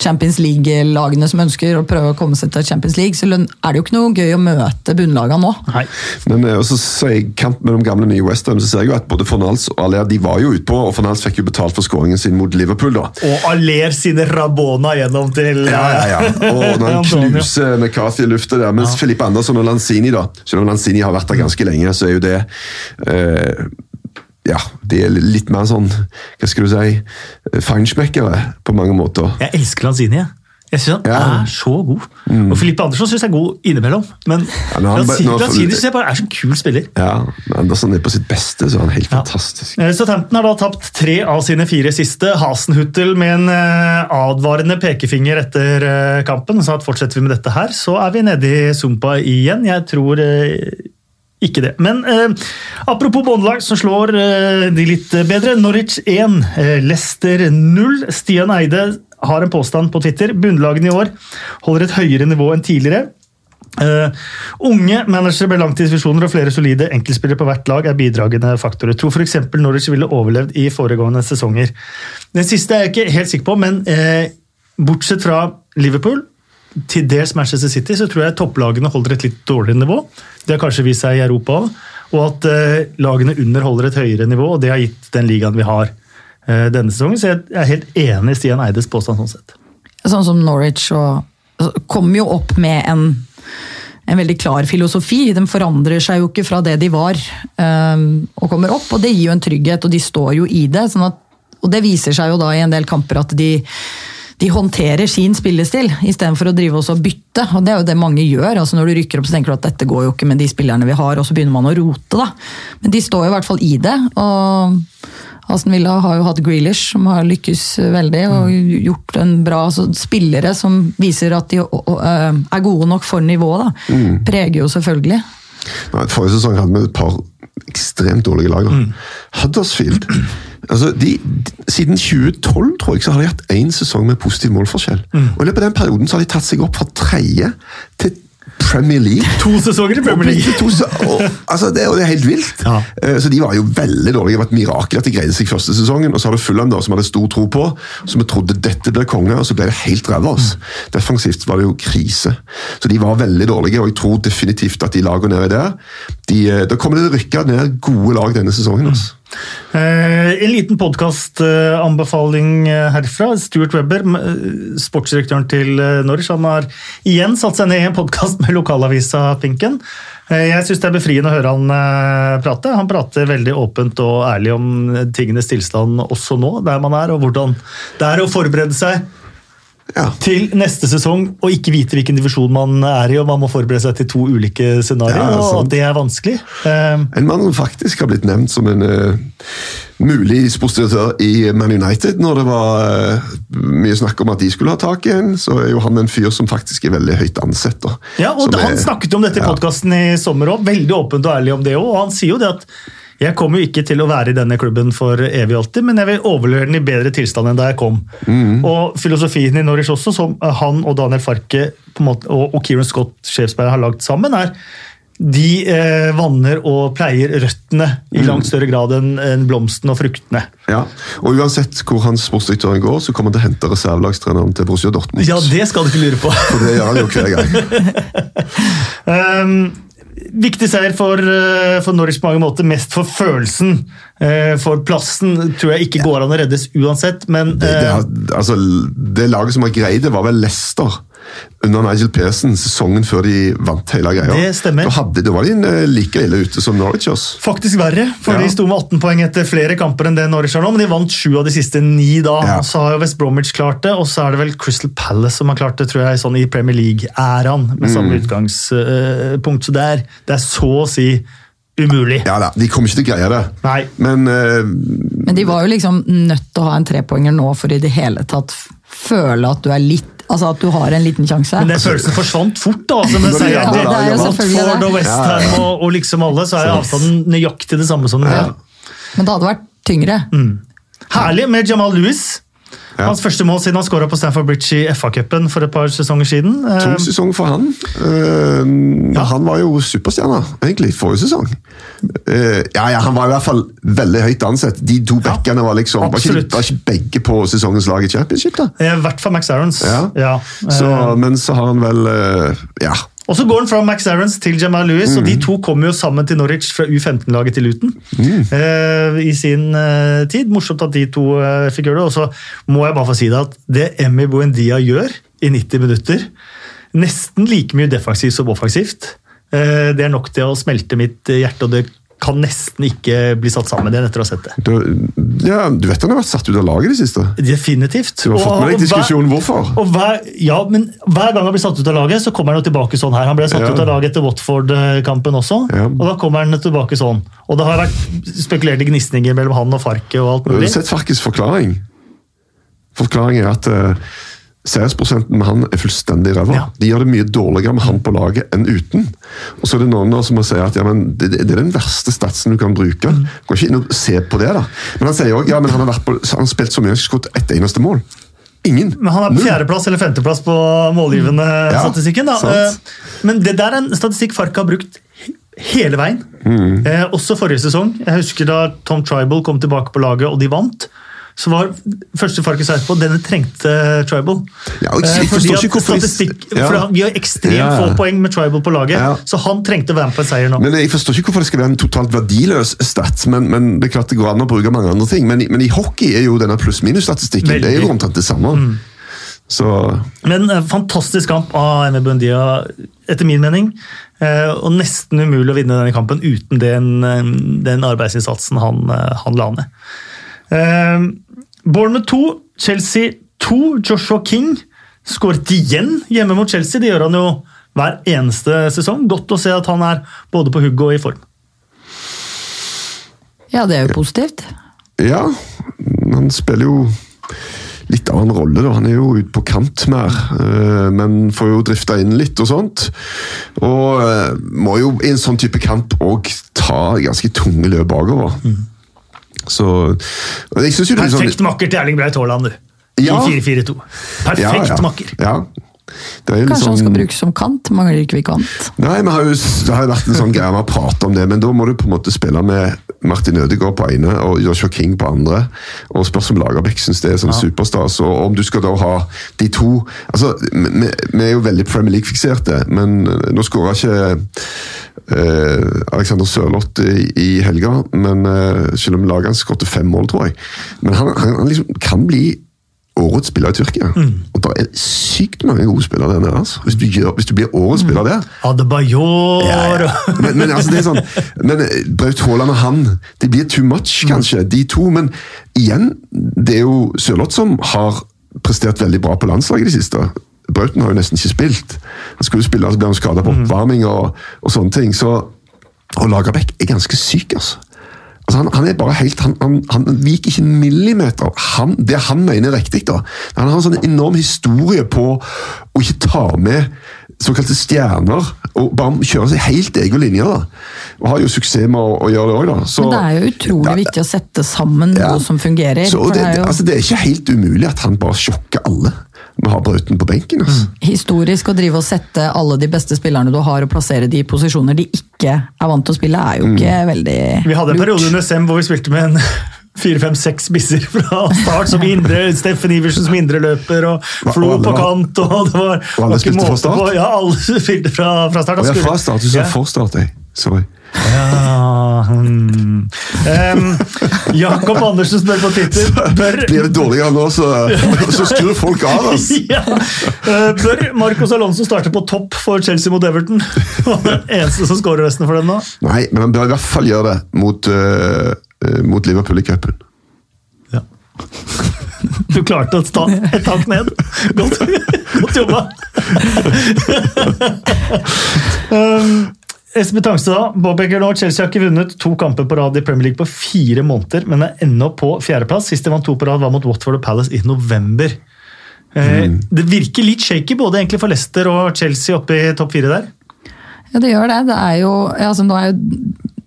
S2: Champions League-lagene som ønsker å prøve å komme seg til Champions League, så er det jo ikke noe gøy å møte bunnlagene nå.
S1: Nei.
S3: Men eh, også så I kamp mellom gamle og nye Westham så ser jeg jo at både Fornals og Aller de var jo utpå, og Fornals fikk jo betalt for skåringen sin mot Liverpool. da.
S1: Og Aller sine Rabona gjennom til
S3: Ja, ja, ja. Og når han knuser McCarthy i lufta der. Mens Filippe Andersson og Lanzini, da, selv om Lanzini har vært der ganske lenge, så er jo det eh, ja, de er litt mer sånn, hva skal du si, feinschmeckere på mange måter.
S1: Jeg elsker Lanzini. jeg. Jeg syns han
S3: Ja. Mm.
S1: er så god. Og Filippe Andersson syns jeg er god innimellom. Men
S3: Ja,
S1: Lanzini, Lanzini jeg bare er så kul spiller.
S3: Ja, men Andersson er på sitt beste, så er han helt fantastisk.
S1: Eh, Southampton har da tapt tre av sine fire siste. Hasenhuttel med en eh, advarende pekefinger etter eh, kampen. Så at fortsetter vi med dette her, så er vi nede i sumpa igjen. Jeg tror ikke det. Men eh, apropos båndlag som slår eh, de litt bedre. Norwich 1, eh, Leicester 0. Stian Eide har en påstand på Twitter. Bunnlagene i år holder et høyere nivå enn tidligere. Uh, unge managere med langtidsvisjoner og flere solide enkeltspillere på hvert lag er bidragende faktorer. Tror f.eks. Norwich ville overlevd i foregående sesonger. Den siste er jeg ikke helt sikker på, men uh, bortsett fra Liverpool, til dels Manchester City, så tror jeg topplagene holder et litt dårligere nivå. Det har kanskje vist seg i Europa òg. Og at eh, lagene under holder et høyere nivå, og det har gitt den ligaen vi har eh, denne sesongen. Så jeg er helt enig i Stian Eides påstand sånn sett.
S2: Sånn som Norwich og, kommer jo opp med en, en veldig klar filosofi. De forandrer seg jo ikke fra det de var um, og kommer opp, og det gir jo en trygghet, og de står jo i det. Sånn at, og det viser seg jo da i en del kamper at de, de håndterer sin spillestil, istedenfor å drive også og bytte. og Det er jo det mange gjør. altså Når du rykker opp, så tenker du at dette går jo ikke med de spillerne vi har, og så begynner man å rote. da. Men de står jo i hvert fall i det. og Aston Villa har jo hatt Grealish, som har lykkes veldig og gjort en bra altså, Spillere som viser at de øh, er gode nok for nivået, da. Preger jo selvfølgelig.
S3: Nei, Forrige sesong hadde vi et par ekstremt dårlige lag. da. Huddersfield altså de, de, Siden 2012 tror jeg, så har de hatt én sesong med positiv målforskjell. Og I løpet av den perioden så har de tatt seg opp fra tredje til Premier League. <laughs>
S1: To sesonger i Premier League!
S3: Og, og, altså, det, og det er helt vilt.
S1: Ja.
S3: Eh, Så De var jo veldig dårlige. Det var et mirakel at de greide seg første sesongen. Og så har du Fulham, da, som hadde stor tro på, som vi trodde dette ble konge, og så ble det helt ræva. Mm. Defensivt var det jo krise. Så de var veldig dårlige, og jeg tror definitivt at de lagene nede der de, eh, Da kommer det til å rykke ned gode lag denne sesongen. altså.
S1: Eh, en liten podkastanbefaling herfra. Stuart Webber, eh, sportsdirektøren til eh, Norwich, han har igjen satt seg ned i en podkast med lokalavisa Pinken. Eh, jeg syns det er befriende å høre han eh, prate. Han prater veldig åpent og ærlig om tingenes tilstand også nå, der man er, og hvordan det er å forberede seg
S3: Ja.
S1: til neste sesong og ikke vite hvilken divisjon man er i, og man må forberede seg til to ulike scenarioer,
S3: Ja,
S1: og det er vanskelig. Eh,
S3: En mann som faktisk har blitt nevnt som en uh, mulig sportsdirektør i Man United, når det var uh, mye snakk om at de skulle ha tak i en, så er jo han en fyr som faktisk er veldig høyt ansett. da.
S1: Ja, og
S3: Som
S1: Han
S3: er-
S1: snakket om dette i podkasten i sommer òg, veldig åpent og ærlig om det òg. Og han sier jo det at jeg kommer jo ikke til å være i denne klubben for evig og alltid, men jeg vil overlevere den i bedre tilstand enn da jeg kom.
S3: Mm.
S1: Og filosofien i Norwich også, som han og Daniel Farke på måte, og, og Kieran Scott sjefsberg har lagd sammen, er de eh, vanner og pleier røttene i langt større grad enn en blomstene og fruktene.
S3: Ja, og Uansett hvor hans sportsdirektøren går, så kommer han til å hente reservelagstreneren til Borussia Dortmund.
S1: Ja, det skal du ikke lure på.
S3: For det gjør han jo hver gang.
S1: Um, <laughs> viktig seier for, uh, for Norwich på mange måter, mest for følelsen. Uh, for plassen tror jeg ikke går an å reddes uansett, men
S3: Det, det,
S1: uh,
S3: altså, det laget som har greid det, var vel Leicester. Under Nigel Pearson sesongen før de vant hele greia.
S1: Det stemmer.
S3: Da, hadde, da var de like ille ute som Norwich. også.
S1: Faktisk verre, for
S3: Ja.
S1: de sto med 18 poeng etter flere kamper enn det Norwich har nå, men de vant sju av de siste ni da.
S3: Ja.
S1: Så har jo West Bromwich klart det, og så er det vel Crystal Palace som har klart det, tror jeg, sånn i Premier League-æraen, med samme
S3: Mm.
S1: utgangspunkt. Så det er, det er så å si umulig.
S3: Ja da, De kommer ikke til å greie det.
S1: Nei.
S3: Men uh,
S2: Men de var jo liksom nødt til å ha en trepoenger nå for i det hele tatt føle at du er litt Altså at du har en liten sjanse.
S1: Men den følelsen forsvant fort, da. Som jeg
S3: sier,
S1: Ja,
S3: det er jo
S2: selvfølgelig
S1: Watford
S2: det.
S1: og Westham og, og liksom alle, så er avstanden nøyaktig det samme som den er.
S2: Men det hadde vært tyngre.
S1: Herlig med Jamal Lewis.
S3: Ja.
S1: Hans første mål siden han skåra på Stanford Bridge i FA-cupen for et par sesonger siden.
S3: tung
S1: sesonger
S3: sesong for han. Uh,
S1: Ja.
S3: Han var jo superstjerne, egentlig, forrige sesong. Uh, ja, ja, Han var i hvert fall veldig høyt ansett. De to backene var liksom var ikke, var ikke begge på sesongens lag i championship. da?
S1: I hvert fall Max Aarons.
S3: Ja.
S1: Ja.
S3: Så,
S1: Eh,
S3: men så har han vel uh, Ja.
S1: Og så går han fra Max Aarons til Jamal Lewis, og de
S3: Mm.
S1: to kommer jo sammen til Norwich fra U15-laget til Luton
S3: Mm.
S1: uh, i sin uh, tid. Morsomt at de to uh, fikk gjøre det. Og så må jeg bare få si det at det Emmy Buendia gjør i 90 minutter, nesten like mye defensivt som offensivt, det er nok til å smelte mitt hjerte, og det kan nesten ikke bli satt sammen igjen etter å ha sett det.
S3: Du, ja, du vet han har vært satt ut av laget i det siste?
S1: Definitivt.
S3: Du har fått med deg diskusjonen hvorfor?
S1: Og hver, ja, men hver gang han blir satt ut av laget, så kommer han jo tilbake sånn her. Han ble satt
S3: Ja.
S1: ut av laget etter Watford-kampen også,
S3: Ja.
S1: og da kommer han tilbake sånn. Og det har vært spekulerte gnisninger mellom han og Farke og alt
S3: mulig. du
S1: har
S3: sett Farkes forklaring? Forklaringen er at uh, seiersprosenten med han er fullstendig ræva.
S1: Ja.
S3: De gjør det mye dårligere med han på laget enn uten. Og så er det noen som må si at ja, men det, det er den verste statsen du kan bruke.
S1: Mm.
S3: Går ikke inn og se på det, da. Men han sier òg ja, men han har, på, han har spilt så mye, han har ikke skutt ett eneste mål. Ingen.
S1: Men han er på fjerdeplass eller femteplass på målgivende
S3: Ja,
S1: statistikken. da.
S3: sant.
S1: Eh, Men det der er en statistikk Farka har brukt hele veien.
S3: Mm.
S1: Eh, også forrige sesong. Jeg husker da Tom Tribal kom tilbake på laget og de vant. Så var første Farkus etterpå denne trengte Tribal.
S3: Ja, og jeg
S1: Eh,
S3: forstår
S1: fordi at
S3: ikke hvorfor
S1: statistikk,
S3: Ja.
S1: for Vi har ekstremt
S3: Ja,
S1: få poeng med Tribal på laget,
S3: Ja.
S1: så han trengte å være med på en seier nå.
S3: Men Jeg forstår ikke hvorfor det skal være en totalt verdiløs stat, men, men det er klart det går an å bruke mange andre ting. Men, men i hockey er jo denne pluss-minus-statistikken det er jo
S1: Mm.
S3: omtrent det samme. Så
S1: Men eh, fantastisk kamp av Emme Bundia, etter min mening. Eh, og nesten umulig å vinne denne kampen uten den, eh, den arbeidsinnsatsen han, eh, han la ned. Eh, Bournemouth 2, Chelsea 2. Joshua King skåret igjen hjemme mot Chelsea. Det gjør han jo hver eneste sesong. Godt å se at han er både på hugget og i form.
S2: Ja, det er jo positivt.
S3: ja, han spiller jo litt av en rolle. da. Han er jo ute på kant mer, eh, men får jo drifta inn litt og sånt. Og eh, må jo i en sånn type kamp òg ta ganske tunge løp bakover. Så jeg synes jo det sånn-
S1: Perfekt makker til Erling Braut Haaland, du.
S3: Ja.
S1: I 4-4-2. Perfekt makker.
S3: Ja. makker. er
S2: Kanskje han skal
S3: sånn-
S2: brukes som kant? Mangler ikke vi kant?
S3: Nei, har jo, Det har jo vært en sånn greie med å prate om det, men da må du på en måte spille med Martin Ødegaard på ene og Joshua King på andre. og Spørs om Lagerbäck syns det er sånn superstas. og Om du skal da ha de to altså, Vi, vi er jo veldig Premier League-fikserte, men nå skåra ikke eh, Alexander Sørloth i, i helga, men eh, selv om laget hans skåret fem mål, tror jeg. Men han, han, han liksom kan bli årets spiller i Tyrkia. Og det er sykt mange gode spillere der nede. Altså. Hvis, du gjør, hvis du blir årets spiller der
S1: Adebayor
S3: ja, ja. Men, men, altså, det er sånn, men eh, Braut Haaland og han Det blir too much, kanskje, de to. Men igjen, det er jo Sørloth som har prestert veldig bra på landslaget i det siste. Brauten har jo nesten ikke spilt. Han skulle spille, så ble han skada på oppvarming og, og sånne ting. Så, og Lagerbäck er ganske syk, altså. Altså, han, han er bare helt, han, han, han viker ikke en millimeter. Han, det han mener er riktig. da. Han har en sånn enorm historie på å ikke ta med såkalte stjerner, og bare kjøre seg helt egen linje. da. Og har jo suksess med å, å gjøre det òg, da. Så,
S2: Men det er jo utrolig
S3: Ja,
S2: viktig å sette sammen
S3: ja.
S2: noe som fungerer.
S3: Så,
S2: for
S3: det,
S2: det er jo
S3: altså, det er ikke helt umulig at han bare sjokker alle med å ha Brauten på benken. altså.
S2: historisk å drive og sette alle de beste spillerne du har, og plassere de i posisjoner de ikke er vant til å spille, er jo ikke veldig
S1: Vi hadde en periode under Sem hvor vi spilte med en <laughs> fire-fem-seks spisser fra start, som indre, Steffen Iversen som indreløper, og Flo på kant. og det var,
S3: Og alle spilte fra start?
S1: På, ja, alle <laughs> spilte fra, fra start.
S3: Og jeg er fra start, du sa
S1: ja.
S3: for start, jeg. Sorry.
S1: Ja, Hmm. Um, Jakob Andersen spør på Twitter bør,
S3: Blir det dårligere nå, så, <laughs> så skrur folk av. oss.
S1: ja. Eh, bør Marcos Alonso starte på topp for Chelsea mot Everton? <laughs> Han er den eneste som skårer resten for dem nå.
S3: Nei, men han bør i hvert fall gjøre det mot, øh, mot Liverpool i cupen.
S1: Ja. Du klarte å ta et tak ned. Godt, godt jobba! <laughs> um, Espen Tangstad påpeker nå Chelsea har ikke vunnet to kamper på rad i Premier League på fire måneder, men er ennå på fjerdeplass. Sist de vant to på rad, var mot Watford og Palace i november. Mm. Det virker litt shaky både egentlig for Leicester og Chelsea oppe i topp fire der.
S2: Ja, det gjør det. Det er jo, altså, nå er jo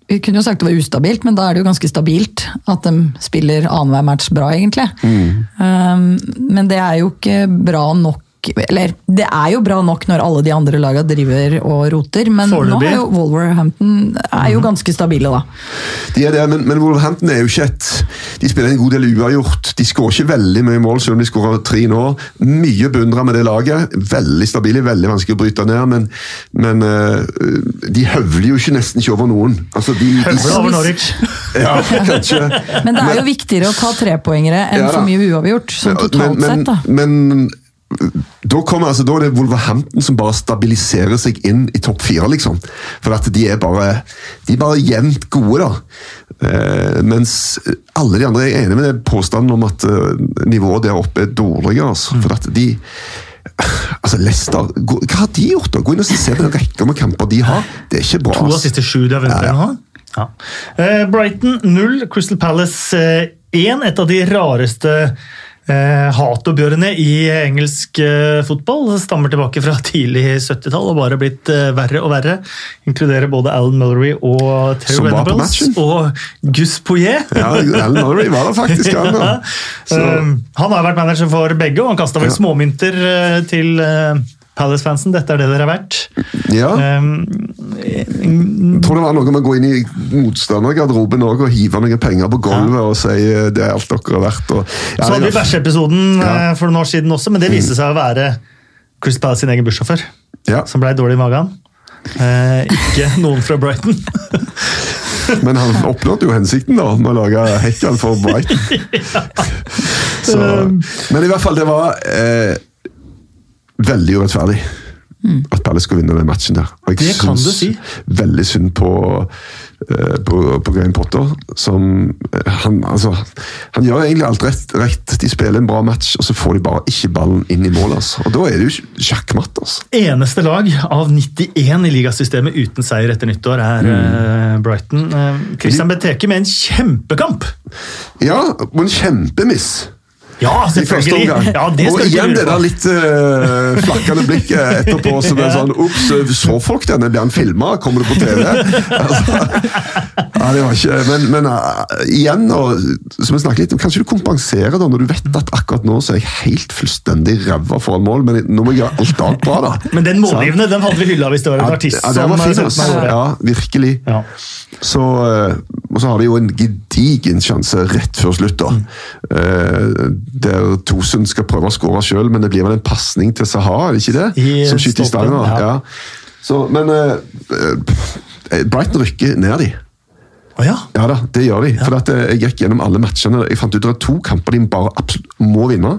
S2: vi kunne jo sagt det var ustabilt, men da er det jo ganske stabilt at de spiller annenhver match bra, egentlig. Um, men det er jo ikke bra nok Eller det er jo bra nok når alle de andre lagene driver og roter, men nå er jo Wolverhampton er jo ganske stabile, da.
S3: De er det, men, men Wolverhampton er jo ikke et De spiller en god del uavgjort. De skårer ikke veldig mye mål, selv om de skårer tre nå. Mye beundra med det laget. Veldig stabile, veldig vanskelig å bryte ned, men, men øh, de høvler jo ikke nesten ikke over noen. Altså, de, de,
S1: Høvla over Norwich. <laughs>
S3: ja, kanskje.
S2: Men det er jo viktigere å ta trepoengere enn
S3: Ja
S2: for mye uavgjort, sånn totalt
S3: men,
S2: sett. da.
S3: Men, men da kommer altså, da er det Wolverhampton som bare stabiliserer seg inn i topp fire, liksom. For at de er bare de er bare jevnt gode, da. Eh, mens alle de andre er enig med det påstanden om at eh, nivået der oppe er dårligere. Altså, for at de Altså, Leicester, hva har de gjort? da? Gå inn og se på den rekka med kamper de har. Det er ikke bra.
S1: To av
S3: altså.
S1: siste sju de har vunnet
S3: Ja, ja.
S1: Ja. Eh, Brighton 0, Crystal Palace 1. Et av de rareste eh, hatoppgjørene i engelsk eh, fotball. Stammer tilbake fra tidlig 70-tall og bare blitt eh, verre og verre. Inkluderer både Alan Mullery og Terry Venables og Gus Poyet. <laughs>
S3: Ja, Alan Mullery var det faktisk. Han. <laughs> Så,
S1: Um, han har vært manager for begge, og han kasta vel
S3: Ja.
S1: småmynter eh, til eh, Palace-fansen. Dette er det dere har vært.
S3: ja.
S1: Um,
S3: tror det var noe med å gå inn i motstandergarderoben og hive noen penger på gulvet og si eh, det er alt dere har vært. Og, ja,
S1: Så hadde vi bæsjeepisoden
S3: Ja. Mm.
S1: eh, for noen år siden også, men det viste seg å være Chris Palace sin egen bussjåfør,
S3: ja,
S1: som blei dårlig i magen. Eh, ikke noen fra Brighton. <laughs>
S3: men han oppnådde jo hensikten da, med å lage Hekkan for Brighton. <laughs> Så, men i hvert fall, det var eh, veldig urettferdig. At Palace skulle vinne den matchen der. Og jeg
S1: Det kan du si.
S3: Veldig synd på, eh, på, på Graham Potter. Som eh, han, altså, han gjør egentlig alt rett, rett. De spiller en bra match, og så får de bare ikke ballen inn i mål. Altså. Og da er det jo sjakkmatt. Altså.
S1: Eneste lag av 91 i ligasystemet uten seier etter nyttår er
S3: Mm.
S1: eh, Brighton. Christian Benteke med en kjempekamp!
S3: Ja, og en kjempemiss.
S1: Ja, selvfølgelig! Ja,
S3: og igjen det der litt uh, flakkende blikket etterpå. som er sånn, Ops, så folk denne? Blir han filma? Kommer det på TV? <laughs> Altså, ja, det var ikke, Men, men uh, igjen, og, som jeg snakket litt om, kanskje du kompenserer da, når du vet at akkurat nå så er jeg helt fullstendig ræva foran mål, men nå må jeg gjøre alt annet bra. da. <laughs>
S1: Men den målgivende den hadde vi hylla hvis det var en artist
S3: ja, det
S1: som
S3: var fin, altså. Ja, virkelig.
S1: Ja.
S3: Så, uh, og så har de jo en gedigen sjanse rett før slutt, da. Eh, der Tosun skal prøve å skåre sjøl, men det blir vel en pasning til Saha, er det ikke det?
S1: I
S3: Som skyter i stanga.
S1: ja.
S3: Ja. Så, men eh, eh, Brighton rykker ned, de.
S1: Oh, ja.
S3: Ja da, det gjør de. For at eh, Jeg gikk gjennom alle matchene. Jeg fant ut at to kamper de bare absolutt må vinne.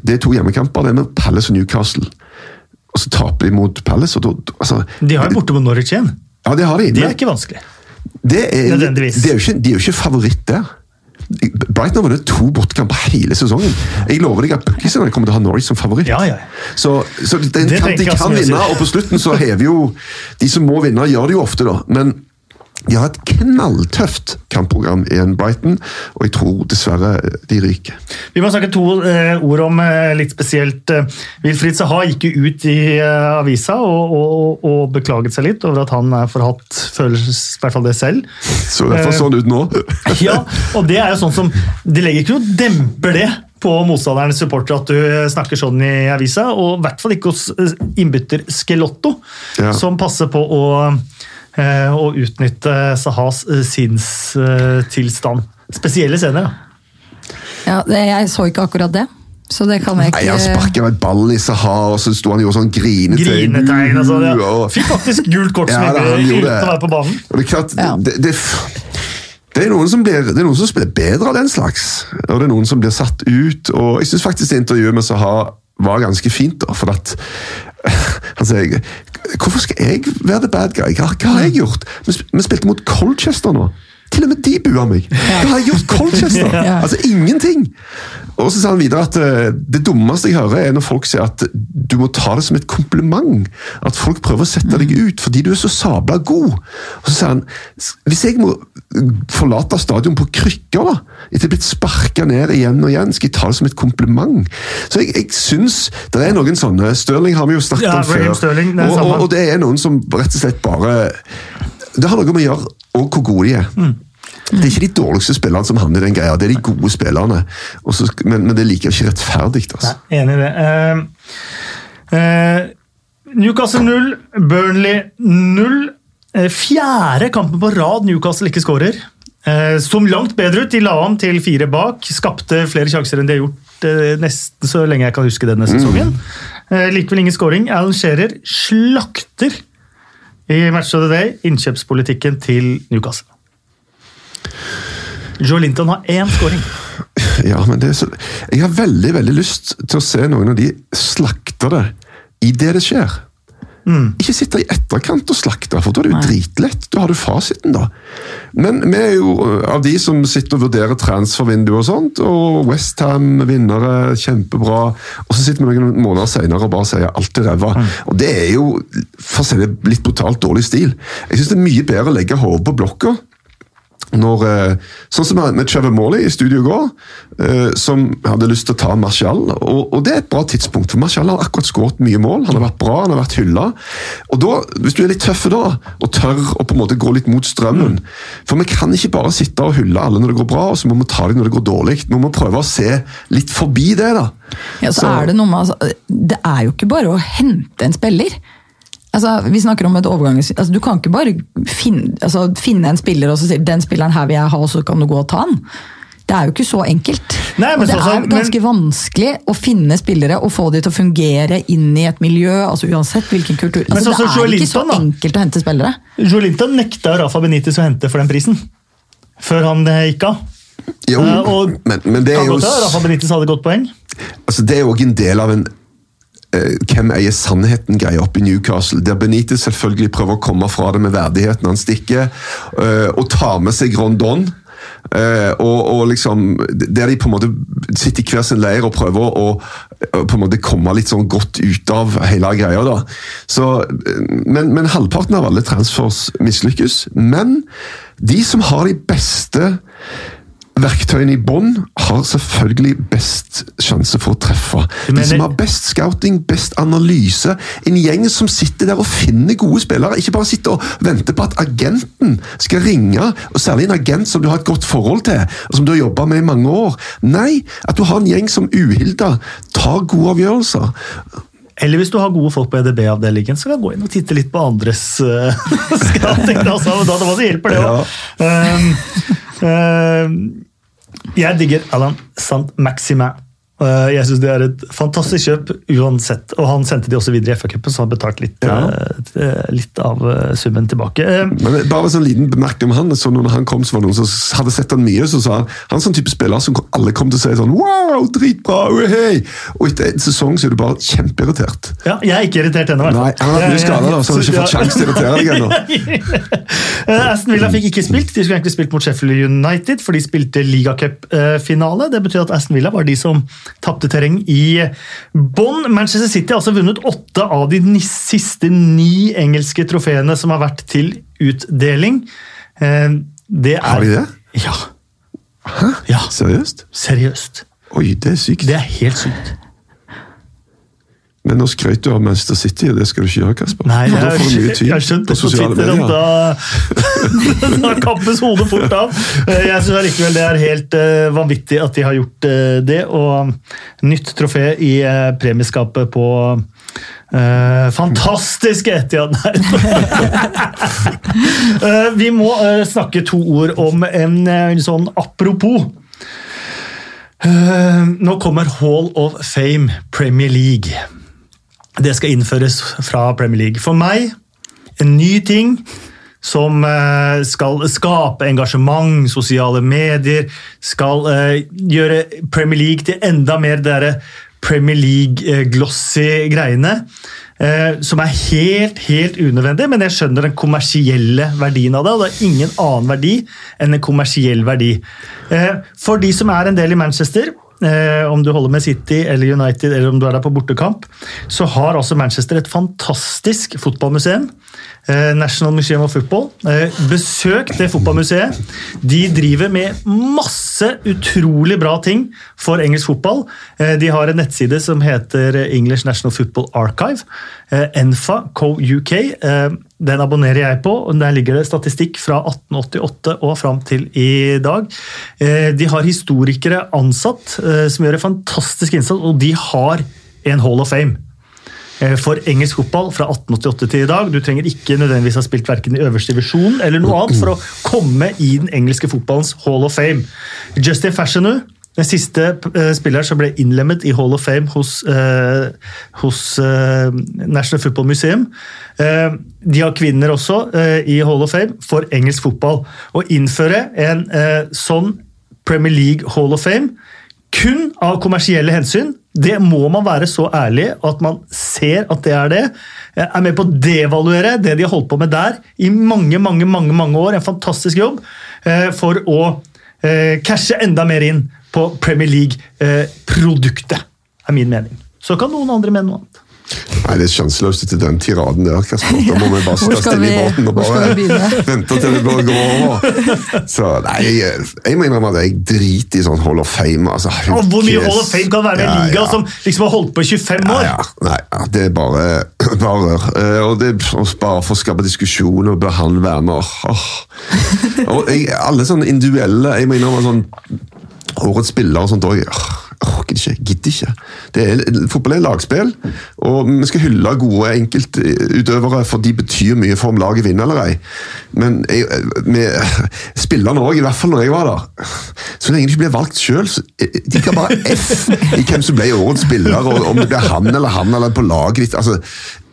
S3: Det er to hjemmekamper. Det er med Palace og Newcastle. Og så taper de mot Palace. og da, altså,
S1: De har jo borte mot Norwich igjen.
S3: Ja, det har de.
S1: Det
S3: men-
S1: er ikke vanskelig.
S3: det er,
S1: Nødvendigvis.
S3: De er jo ikke, de er jo ikke favoritt der. Brighton har vunnet to bortekamper hele sesongen. Jeg lover deg at Buckingham kommer til å ha Norwich som favoritt.
S1: Ja, ja.
S3: Så, så den
S1: Det
S3: kan, de kan vinne, og på slutten så hever jo De som må vinne, gjør det jo ofte, da. Men de har et knalltøft kampprogram igjen, Brighton, og jeg tror dessverre de ryker.
S1: Vi må snakke to eh, ord om eh, litt spesielt. Eh, Wilfried Saha gikk jo ut i eh, avisa og, og, og beklaget seg litt over at han er forhatt, føler i hvert fall det selv.
S3: Så derfor
S1: får
S3: sånn ut nå.
S1: Ja, og det er jo sånn som De legger ikke noe demper det på motstanderens supporter at du snakker sånn i avisa, og i hvert fall ikke hos eh, innbytter Skelotto,
S3: Ja.
S1: som passer på å, eh, å utnytte Sahas eh, sinnstilstand. Spesielle scener, da.
S2: Ja, jeg så ikke akkurat det, så det kan jeg ikke...
S3: Nei, Han sparka en ball i Sahar, og så sto han og gjorde sånn grinetegn.
S1: Grinetegn og sånn. Ja. Fikk faktisk gult kort som
S3: Ja, da,
S1: uten
S3: det.
S1: å være på banen.
S3: Og det er klart,
S2: Ja.
S3: det, det, Det er, noen som blir, det er noen som spiller bedre av den slags, og det er noen som blir satt ut. og Jeg syns faktisk det intervjuet med Saha var ganske fint, da, for at <laughs> han sier Hvorfor skal jeg være the bad guy? Hva, hva har jeg gjort? Vi, vi spilte mot Colchester nå. Til og med de bua meg! Hva har jeg gjort Colchester? <laughs> Altså ingenting! Og så sa han videre at eh, det dummeste jeg hører, er når folk sier at du må ta det som et kompliment. At folk prøver å sette deg ut fordi du er så sabla god. Og så sier han hvis jeg må forlate stadion på krykker, da, etter blitt sparka ned igjen og igjen, skal jeg ta det som et kompliment? Så jeg, jeg syns det er noen sånne Stirling har vi jo snakket
S1: Ja,
S3: om før.
S1: Sterling, det
S3: og, og, og det er noen som rett og slett bare Det har noe med å gjøre og hvor gode de er.
S1: Mm.
S3: Det er ikke de dårligste spillerne som havner i den greia, det er de gode spillerne. Også, men, men det er likevel ikke rettferdig. Altså.
S1: Nei, enig i det. Uh, uh, Newcastle 0, Burnley 0. Uh, fjerde kampen på rad Newcastle ikke skårer. Eh, som langt bedre ut. De la om til fire bak. Skapte flere sjanser enn de har gjort eh, nesten så lenge jeg kan huske denne sesongen. Eh, likevel ingen scoring. Alan Shearer slakter i Match of the Day innkjøpspolitikken til Newcastle. Joe Linton har én skåring. <sighs>
S3: Ja, men det er så, jeg har veldig veldig lyst til å se noen av de slakte det idet det skjer. Ikke sitte i etterkant og slakte, for da er det jo
S2: Nei.
S3: dritlett. Da har du fasiten, da. Men vi er jo av de som sitter og vurderer transfervinduet og sånt, og Westham vinnere, kjempebra. Og så sitter vi noen måneder senere og bare sier alt er ræva. Og det er jo, for å si det litt brutalt, dårlig stil. Jeg syns det er mye bedre å legge hodet på blokka når, eh, sånn som med Trevor Morley i studio i går, eh, som hadde lyst til å ta Martial. Og, og det er et bra tidspunkt, for Martial har akkurat skåret mye mål. Han har vært bra, han har vært hylla. Og da, hvis du er litt tøff da, og tør å på en måte gå litt mot strømmen For vi kan ikke bare sitte og hylle alle når det går bra, og så må vi ta dem når det går dårlig. Vi må prøve å se litt forbi det, da.
S2: Ja, så er det noe med, altså, det er jo ikke bare å hente en spiller. Altså, vi snakker om et overgangs... Altså, du kan ikke bare finne, altså, finne en spiller og så si den spilleren her vil jeg ha, og så kan du gå og ta den. Det er jo ikke så enkelt.
S1: Nei, men
S2: og det
S1: så,
S2: er ganske vanskelig å finne spillere og få de til å fungere inn i et miljø, altså uansett hvilken kultur.
S1: Men
S2: Altså,
S1: så, som
S2: det er ikke så
S1: da.
S2: enkelt å hente spillere.
S1: Joelinton nekta Rafa Benitez å hente for den prisen. Før han eh, gikk av.
S3: Jo,
S1: uh, og
S3: men, men det er jo
S1: Rafa Benitez hadde godt poeng.
S3: altså det er jo ikke en del av en hvem eier sannheten-greia oppe i Newcastle. Der Benitez selvfølgelig prøver å komme fra det med verdighet når han stikker, eh, og tar med seg Rondon. eh, og, og liksom, Der de på en måte sitter i hver sin leir og prøver å, på en måte komme litt sånn godt ut av hele greia. da. Så, eh, men, men halvparten av alle transfers mislykkes. Men de som har de beste Verktøyene i bånn har selvfølgelig best sjanse for å treffe. De som har best scouting, best analyse. En gjeng som sitter der og finner gode spillere. Ikke bare sitter og venter på at agenten skal ringe, og særlig en agent som du har et godt forhold til, og som du har jobba med i mange år. Nei, at du har en gjeng som uhilda tar gode avgjørelser.
S1: Eller hvis du har gode folk på EDB-avdelingen, så kan du gå inn og titte litt på andres uh, <laughs> scouting. Da, så, da, da hjelper det òg. Ja. um, jeg digger Alan Sant Maximin. Uh, jeg syns det er et fantastisk kjøp uansett. Og han sendte de også videre i FA-cupen, så han betalte litt,
S3: Ja.
S1: uh, litt av summen tilbake.
S3: Men bare en sånn liten bemerkning om han, så når han kom, så var det noen som hadde sett han mye, så sa han han er sånn type spiller som alle kom til å si sånn Wow, dritbra! uhei!» Og etter en sesong så er du bare kjempeirritert.
S1: ja, jeg er ikke irritert ennå. i hvert fall.
S3: Nei, han har hatt mye skader, så han har ikke fått
S1: Ja.
S3: sjanse til å irritere deg ennå. <laughs>
S1: Eh, Aston Villa fikk ikke spilt. De skulle egentlig spilt mot Sheffield United, for de spilte ligacupfinale. Det betyr at Aston Villa var de som tapte terreng i bånn. Manchester City har altså vunnet åtte av de siste ni engelske trofeene som har vært til utdeling. Eh, Det er
S3: Har de det?
S1: Ja. Ja,
S3: Seriøst?
S1: seriøst.
S3: Oi, det er sykt.
S1: Det er helt sykt.
S3: Men nå skrøt du av Manchester City, og det skal du ikke gjøre, Kasper.
S1: Nei,
S3: jeg, da får du mye
S1: jeg,
S3: tyn på sosiale medier.
S1: da, <laughs> da kappes hodet fort av. Eh, Jeg syns allikevel det er helt eh, vanvittig at de har gjort eh, det. Og nytt trofé i premieskapet på Uh, fantastiske Etiad! <laughs> Nei. uh, vi må uh, snakke to ord om en en sånn apropos. Nå kommer Hall of Fame Premier League. Det skal innføres fra Premier League. For meg, en ny ting som eh, skal skape engasjement, sosiale medier, skal eh, gjøre Premier League til enda mer det derre Premier League-glossy greiene. eh, Som er helt, helt unødvendig, men jeg skjønner den kommersielle verdien av det. Og det er ingen annen verdi enn en kommersiell verdi. For de som er en del i Manchester, eh, om du holder med City eller United eller om du er der på bortekamp, så har altså Manchester et fantastisk fotballmuseum. Eh, National Museum of Football. Eh, Besøk det fotballmuseet. De driver med masse utrolig bra ting for engelsk fotball. Eh, De har en nettside som heter English National Football Archive. Enfa Co Den abonnerer jeg på. og Der ligger det statistikk fra 1888 og fram til i dag. De har historikere ansatt som gjør en fantastisk innsats, og de har en Hall of Fame for engelsk fotball fra 1888 til i dag. Du trenger ikke nødvendigvis ha spilt verken i øverste divisjon eller noe annet for å komme i den engelske fotballens Hall of Fame. Justin Fashanu, den siste eh, spilleren som ble innlemmet i Hall of Fame hos, eh, hos eh, National Football Museum. Eh, de har kvinner også eh, i Hall of Fame for engelsk fotball. Å innføre en eh, sånn Premier League Hall of Fame kun av kommersielle hensyn. Det må man være så ærlig at man ser at det er det. Er med på å devaluere det de har holdt på med der i mange mange, mange, mange år. En fantastisk jobb eh, for å eh, cashe enda mer inn på Premier League-produktet, er min mening. Så kan noen andre mene noe annet.
S3: Nei, Det er sjanseløst etter den tiraden der. Kasper. Da må vi bare <laughs>
S2: skal
S3: stille i båten og bare <laughs> vente til det bare går over. Så nei, jeg, jeg må innrømme at jeg driter i sånn Hall of Fame. Altså,
S1: Og hvor mye? Hall of Fame kan være i en
S3: Ja,
S1: liga
S3: ja.
S1: som liksom har holdt på i 25 år?
S3: ja, nei, ja, det er bare, <laughs> bare. Eh, Og det er bare for å skape diskusjon og bør han være med. Åh. Og jeg, alle sånne individuelle Jeg må innrømme sånn Årets spiller og sånt òg. Orker ikke, gidder ikke. Er, fotball er lagspill, og vi skal hylle gode enkeltutøvere, for de betyr mye for om laget vinner eller ei. Men jeg, med, spillerne òg, i hvert fall når jeg var der. Så lenge de ikke blir valgt sjøl, de kan bare F i hvem som ble årets spiller, og om det blir han eller han eller på laget ditt. altså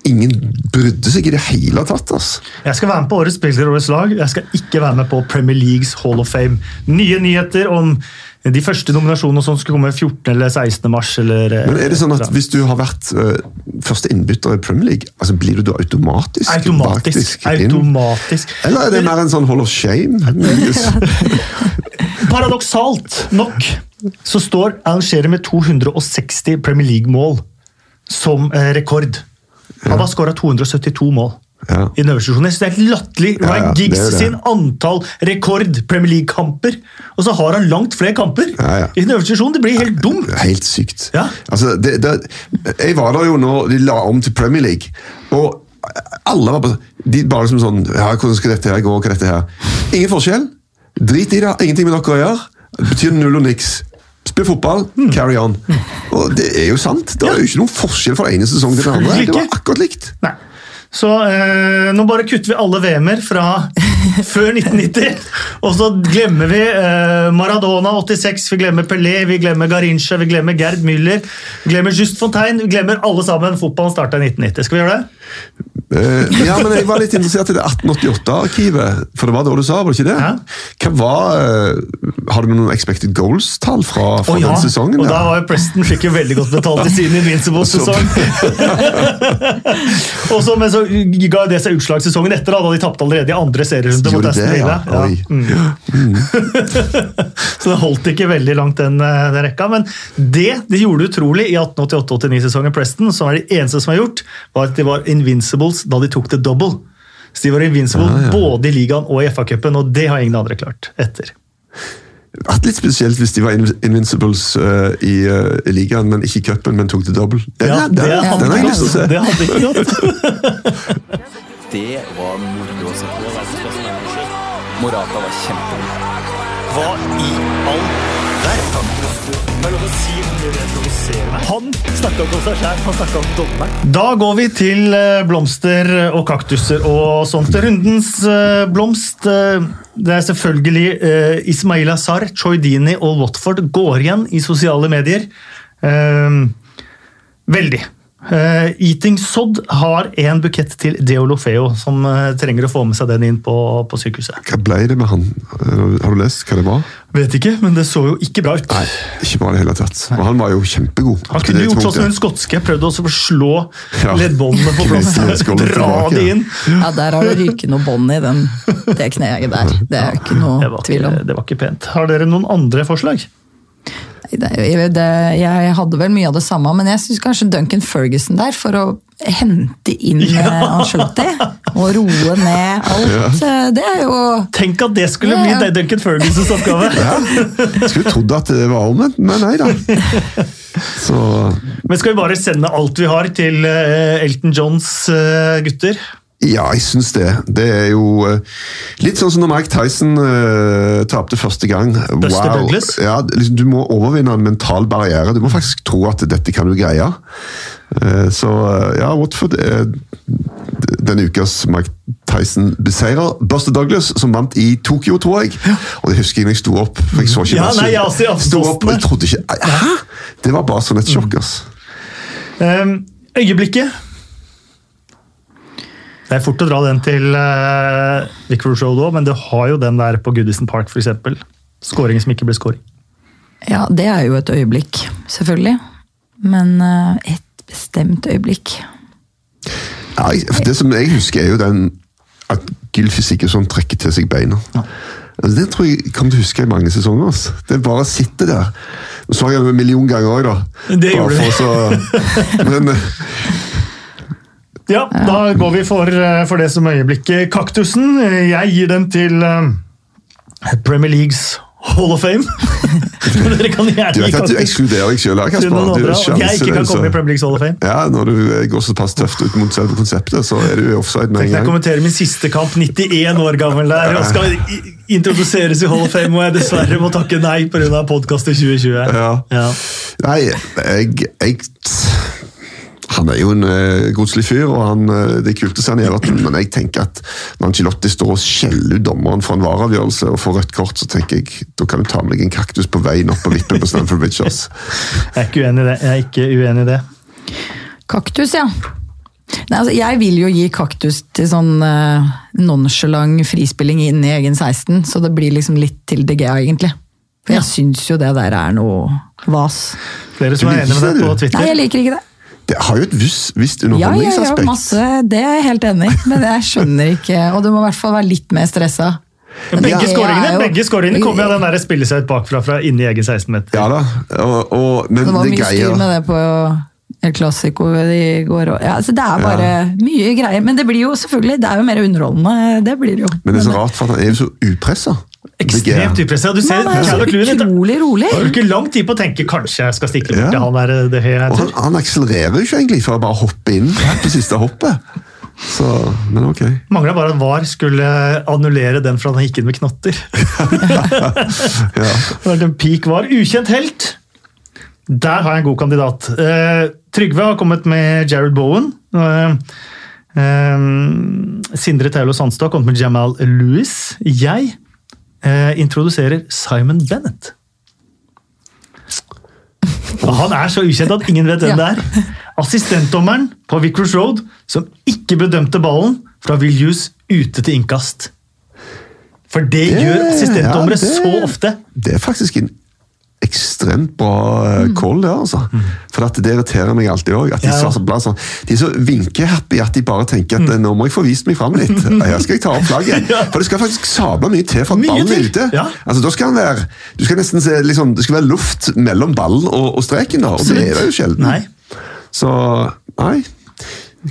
S3: Ingen brydde seg i det hele tatt. Ass.
S1: Jeg skal være med på Årets spiller og årets lag. Jeg skal ikke være med på Premier Leagues Hall of Fame. Nye nyheter om de første nominasjonene som skulle komme 14. eller 16. mars. Eller,
S3: Men er det sånn at hvis du har vært uh, første innbytter i Premier League, altså blir du da automatisk,
S1: Automatisk. automatisk.
S3: Eller er det mer en sånn Hall of Shame? <laughs>
S1: Paradoksalt nok så står Shearer med 260 Premier League-mål som eh, rekord. Han har skåra 272 mål.
S3: Ja.
S1: I den øverste divisjonen. Jeg syns Det er helt latterlig. Ryan
S3: ja, ja,
S1: Giggs
S3: det det.
S1: sin antall rekord Premier League-kamper, og så har han langt flere kamper
S3: Ja, ja.
S1: i den øverste divisjonen. Det blir helt dumt.
S3: Helt sykt.
S1: Ja.
S3: Altså, det, det, jeg var der jo når de la om til Premier League, og alle var på, de bare liksom sånn ja, 'Hvordan skal dette her gå?' hva dette her? Ingen forskjell. Drit i det. Ingenting med dere å gjøre. Det betyr null og niks. Spill fotball,
S1: Hmm.
S3: carry on. Og det er jo sant. Det er jo ikke noen forskjell fra ene sesong til den andre. Det var akkurat likt.
S1: Nei. Så eh, nå bare kutter vi alle VM-er fra <laughs> før 1990. Og så glemmer vi eh, Maradona 86, vi glemmer Pelé, vi glemmer Garincha, vi glemmer Gerd Müller, vi glemmer Just Fontaine, vi glemmer alle sammen. Fotballen starta i 1990. Skal vi gjøre det?
S3: Eh, ja, men jeg var litt interessert i det 1888-arkivet, for det var da du sa, var det ikke det?
S1: Hæ?
S3: Hva var, uh, Har du noen expected goals-tall fra, fra
S1: oh, ja,
S3: den sesongen?
S1: og
S3: ja?
S1: da var jo Preston fikk jo veldig godt betalt i sin Invincible-sesong. <laughs> <laughs> Men så ga det seg utslag sesongen etter, da, da de tapte allerede i andre serierunde mot
S3: Gjorde
S1: Aston Villa.
S3: ja. Oi.
S1: Mm. <laughs> så det holdt ikke veldig langt, den, eh, den rekka. Men det de gjorde utrolig i 1888-89-sesongen Preston, som er det eneste som har gjort, var at de var invincibles da de tok the double. Så de var invincible
S3: ja, ja.
S1: både i ligaen og i FA-cupen, og det har ingen andre klart etter.
S3: Vært litt spesielt hvis de var invincibles uh, i, uh, i ligaen, men ikke i cupen, men tok the double. Den,
S1: Ja,
S3: den,
S1: det
S3: den,
S1: hadde
S3: har jeg lyst til å se.
S1: Det hadde ikke gått. <laughs>
S4: Det var moro å se på. Morata var kjempegod.
S1: Hva i all verden? Han snakka ikke om seg sjæl, han snakka om dommeren. Da går vi til eh, blomster og kaktuser og sånt. Rundens eh, blomst eh, Det er selvfølgelig Ismail Azar, Dini og Watford går igjen i sosiale medier. Veldig. Eh, Eating Sod har en bukett til Deolofeo, som uh, trenger å få med seg den inn på, på sykehuset.
S3: Hva ble det med han? Eh, Har du lest hva det var?
S1: Vet ikke, men det så jo ikke bra ut.
S3: Nei, ikke bra i det hele tatt. Og han var jo kjempegod.
S1: Han
S3: Det
S1: kunne gjort sånn som den skotske, prøvd også å slå
S3: Ja.
S1: leddbåndene på plass. Dra
S3: tilbake,
S1: de inn.
S2: Ja, der har det ryket noe bånd i den, det kneet der. Det er ikke
S1: Det
S2: noe
S1: var
S2: tvil om.
S1: det var ikke pent. Har dere noen andre forslag?
S2: Det, jeg- det, jeg hadde vel mye av det samme, men jeg syns kanskje Duncan Ferguson der, for å hente inn
S1: Ja.
S2: Angelotti og roe ned alt, Ja. det er jo
S1: Tenk at det skulle
S2: Ja,
S1: bli Duncan Fergusons oppgave!
S3: Ja, Skulle trodd at det var omvendt, men nei da. Så
S1: Men skal vi bare sende alt vi har til eh, Elton Johns eh, gutter?
S3: Ja, jeg syns det. Det er jo eh, litt sånn som når Mike Tyson uh, tapte første gang.
S1: Buster Douglas?
S3: Ja, liksom, du må overvinne en mental barriere. Du må faktisk tro at dette kan du greie. Uh, så uh, ja, Watford er denne ukas Mike Tyson-beseirer. Buster Douglas, som vant i Tokyo, tror jeg. Og det husker jeg når jeg sto opp. for jeg så ikke
S1: Ja, nei, jeg også i
S3: Sto opp, jeg trodde ikke Hæ?! Det var bare sånn et sjokk, ass.
S1: Um, øyeblikket. Det er fort å dra den til uh, Vicarage Road òg, men du har jo den der på Goodison Park, f.eks. Skåring som ikke blir skåring.
S2: Ja, det er jo et øyeblikk, selvfølgelig. Men uh, et bestemt øyeblikk
S3: Ja, det som jeg husker, er jo den at Gylfis ikke sånn trekker til seg beina. Altså, det tror jeg kommer til å huske i mange sesonger. ass. Det bare sitter der. Så har jeg det en million ganger òg, da.
S1: Det gjorde
S3: du. <laughs> Men eh,
S1: Ja, da går vi for, eh, for det som øyeblikket. Kaktusen, jeg gir den til eh, Premier Leagues Hall of Fame. <laughs> Dere kan gjerne
S3: du vet at du ekskluderer deg sjøl,
S1: her.
S3: Kasper.
S1: og Jeg ikke kan komme i Premier Leagues Hall of Fame.
S3: Ja, Når du eh, går såpass tøft ut mot selve konseptet, så er du offside med en
S1: gang. jeg kommenterer min siste kamp, 91 år gammel der, og skal introduseres i Hall of Fame, og jeg dessverre må takke nei pga. podkast i 2020.
S3: Ja.
S1: Ja.
S3: Nei, jeg, jeg Han er jo en uh, godslig fyr, og han, eh, det er kult å se han i Everton, men jeg tenker at når Angelotti står og skjeller ut dommeren for en vareavgjørelse og får rødt kort, så tenker jeg da kan du ta med deg en kaktus på veien opp på vippen på Stanford Bridge. <laughs>
S1: Jeg er ikke uenig i det. Jeg er ikke uenig i det.
S2: Kaktus, ja. Nei, altså, jeg vil jo gi kaktus til sånn uh, nonchalant frispilling inn i egen 16, så det blir liksom litt til DG, egentlig. For jeg syns jo det der er noe vas.
S1: Flere som er enig med deg på
S3: Twitter.
S2: Nei, jeg liker ikke det.
S3: Det har jo et visst, visst
S2: Ja, ja, ja, masse. Det er jeg helt enig i, men jeg skjønner ikke Og du må i hvert fall være litt mer stressa.
S1: Begge skåringene
S2: jo-
S1: begge skåringene kommer av den der spille seg ut bakfra fra inni egen 16-meter.
S3: Ja da, og, og, men
S2: Det var
S3: det
S2: mye styr med det på El Clásico i går òg. Ja, altså det er bare mye greier. Men det blir jo selvfølgelig Det er jo mer underholdende. Det blir det jo.
S3: Men det er så rart, for han er jo så upressa.
S1: Ekstremt upressa. Du ser
S2: han er
S1: Lewin
S2: utrolig rolig.
S1: har ikke lang tid på å tenke kanskje jeg skal stikke bort
S3: Ja.
S1: til han der det her
S3: Og han, han akselererer jo ikke egentlig for å bare hoppe inn på siste hoppet. Så, men ok.
S1: Mangla bare at VAR skulle annullere den for at han gikk inn med knotter. <laughs>
S3: Ja.
S1: Det har vært en peak VAR. Ukjent helt. Der har jeg en god kandidat. Uh, Trygve har kommet med Jared Bowen. Uh, uh, Sindre Taulo Sandstad har kommet med Jamal Lewis. Jeg eh, introduserer Simon Bennett. Han er så ukjent at ingen vet hvem det er. Assistentdommeren på Vickers Road som ikke bedømte ballen fra Viljus ute til innkast. For det,
S3: Det-
S1: gjør assistentdommere
S3: ja, det-
S1: så ofte.
S3: Det er faktisk en ekstremt bra eh, call, det, altså. For at det irriterer meg alltid òg. De,
S1: Ja, ja.
S3: sånn, de er så vinkehappy at de bare tenker at nå må jeg få vist meg fram litt. <laughs> Her skal jeg ta opp flagget.
S1: Ja.
S3: For det skal faktisk sabla mye til for at ballen er ute.
S1: ja.
S3: Altså, da skal han være, du skal nesten se, liksom, Det skal være luft mellom ballen og, og streken, da, og det er det jo sjelden.
S1: Nei.
S3: Så nei.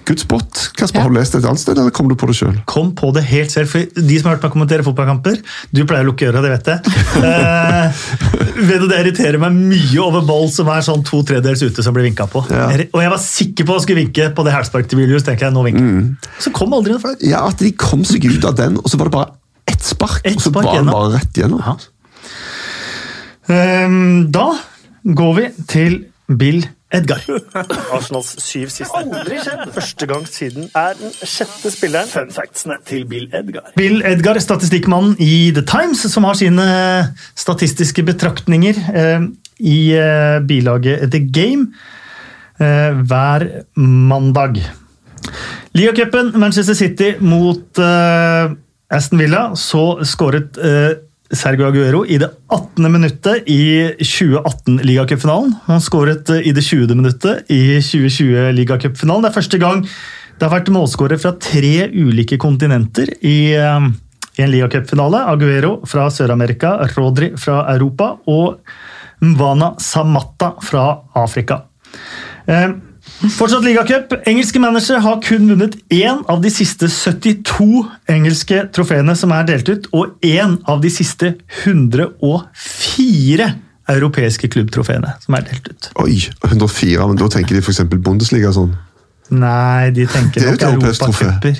S3: Good spot. Kasper,
S2: Ja.
S3: har du lest det et annet sted, eller kom du på det sjøl?
S1: Kom på det helt selv, for de som har hørt meg kommentere fotballkamper Du pleier å lukke øra, det vet jeg. <laughs> Vet du, Det irriterer meg mye over ball som er sånn to tredjedels ute som blir vinka på.
S3: Ja.
S1: Og jeg var sikker på å skulle vinke på det hælspark til Willius. tenker jeg, nå vinker jeg. Så kom aldri noe flagg.
S3: Ja, at de kom seg ut av den, og så var det bare ett spark.
S1: Ett
S3: og så var den bare rett gjennom.
S1: Ja. Um, da går vi til Bill Edgar. <laughs> Arsenals syv siste. Aldri skjedd! Første gang siden er den sjette spilleren. Fun factsene til Bill Edgar. Bill Edgar, statistikkmannen i The Times, som har sine statistiske betraktninger eh, i eh, bilaget The Game. eh, hver mandag. Ligacupen, Manchester City mot eh, Aston Villa. Så skåret eh, Sergio Aguero i det 18. minuttet i 2018-ligacupfinalen. Han skåret eh, i det 20. minuttet i 2020-ligacupfinalen. Det er første gang det har vært målskårer fra tre ulike kontinenter i, eh, en ligacupfinale. Aguero fra Sør-Amerika, Rodri fra Europa og Mwana Samata fra Afrika. Eh, Fortsatt ligacup. Engelske managere har kun vunnet én av de siste 72 engelske trofeene som er delt ut, og én av de siste 104 europeiske klubbtrofeene som er delt ut.
S3: Oi, 104, men da tenker de f.eks. Bundesliga sånn.
S1: Nei, de tenker
S3: er
S1: nok europacuper.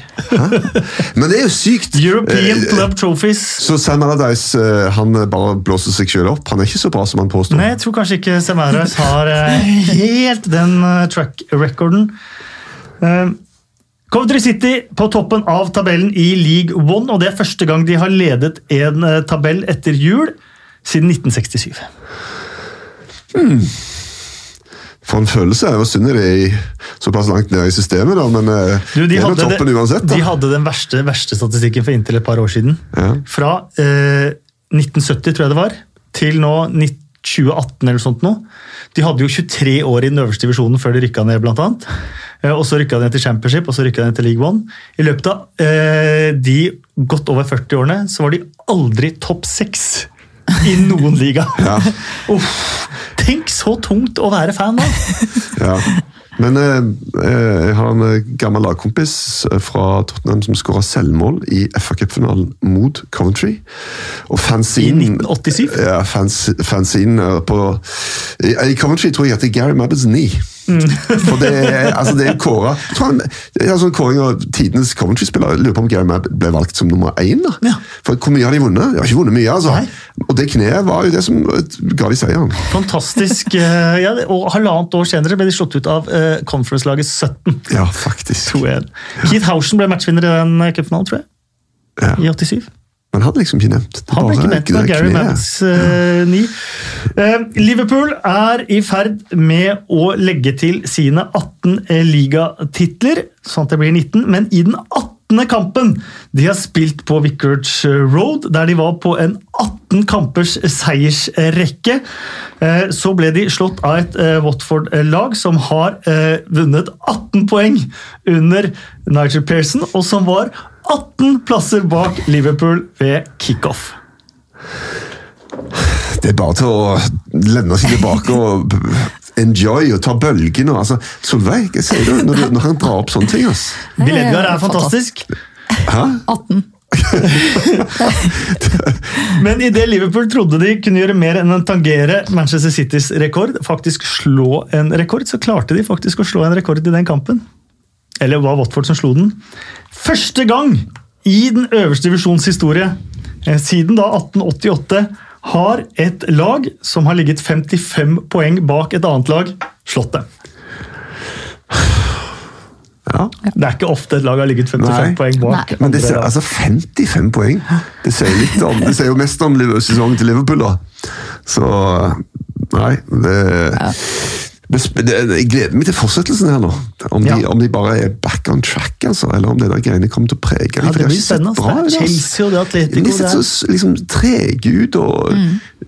S3: Men det er jo sykt!
S1: European
S3: Eh,
S1: Club Trophies.
S3: Så Sam Allardyce eh, han bare blåser seg selv opp. Han er ikke så bra som han påstår.
S1: Nei, jeg tror kanskje ikke Semaras har eh, helt den track recorden. Eh, Coventry City på toppen av tabellen i League One, og det er første gang de har ledet en tabell etter jul siden 1967.
S3: For en følelse. Hva synd er i såpass langt ned i systemet, da, men eh,
S1: Du, de,
S3: det er jo toppen
S1: det-
S3: uansett.
S1: de hadde den verste, verste statistikken for inntil et par år siden.
S3: Ja.
S1: Fra eh, 1970, tror jeg det var, til nå 2018 eller sånt nå. De hadde jo 23 år i den øverste divisjonen før de rykka ned, blant annet. Eh, Og så rykka de ned til Championship og så rykka de ned til League One. I løpet av eh, de godt over 40 årene så var de aldri topp seks i noen liga. <laughs>
S3: Ja. <laughs>
S1: Uff, tenk så tungt å være fan da! <laughs>
S3: Ja. Men eh, eh, jeg har en eh, gammel lagkompis eh, fra Tottenham som skåra selvmål i FA Cup-finalen mot Coventry. Og
S1: I 1987.
S3: Ja, fanzine på I, Coventry tror jeg at det er Gary Mabbits 9.
S1: Mm. <laughs>
S3: For det er, altså det er kåra han, sånn kåring av tidenes Coventry-spiller. Lurer på om Gary Mabb ble valgt som nummer én.
S1: Ja.
S3: For hvor mye har de vunnet? De har ikke vunnet mye, altså.
S1: Nei.
S3: Og det kneet var jo det som eh, ga de seieren.
S1: Fantastisk. eh, Ja, og halvannet år senere ble de slått ut av uh, conference-laget 17.
S3: Ja, faktisk.
S1: 2-1. Keith Housen ble matchvinner i den cupfinalen, tror jeg.
S3: Ja.
S1: I 87.
S3: Men hadde liksom ikke nevnt. Det
S1: Han ble ikke nevnt
S3: det
S1: Gary
S3: kneet.
S1: Mabbits eh, ni. Eh, Liverpool er i ferd med å legge til sine 18 eh, ligatitler, sånn at det blir 19. Men i den 18. kampen de har spilt på Vicarage Road, der de var på en 18 kampers seiersrekke, så ble de slått av et Watford-lag som har vunnet 18 poeng under Nigel Pearson, og som var 18 plasser bak Liverpool ved kickoff.
S3: Det er bare til å lene seg tilbake og enjoy og ta bølgene. Altså, Solveig, hva sier du når, du når han drar opp sånne ting? ass?
S1: Bill Edgar er fantastisk.
S3: Hæ?
S2: 18. <laughs>
S1: Men idet Liverpool trodde de kunne gjøre mer enn å tangere Manchester Citys rekord, faktisk slå en rekord, så klarte de faktisk å slå en rekord i den kampen. Eller var Watford som slo den. Første gang i den øverste divisjons historie, eh, siden da 1888, har et lag som har ligget 55 poeng bak et annet lag, slått det.
S3: Ja.
S1: Det er ikke ofte et lag har ligget 55
S3: Nei.
S1: poeng bak. Nei.
S3: Men det ser, altså 55 poeng! Det sier litt om, det sier jo mest om sesongen til Liverpool, da. Så Nei, det, ja. det Jeg gleder meg til fortsettelsen her nå. Om, de,
S1: Ja.
S3: om de bare er back on track, altså, eller om det der greiene kommer til å prege dem.
S1: Ja, det
S3: de har
S1: blir
S3: ikke sett
S1: spennende.
S3: bra
S1: Det er
S3: ass.
S1: Chelsea og det Atletico.
S3: De ser
S1: er-
S3: så liksom, trege ut og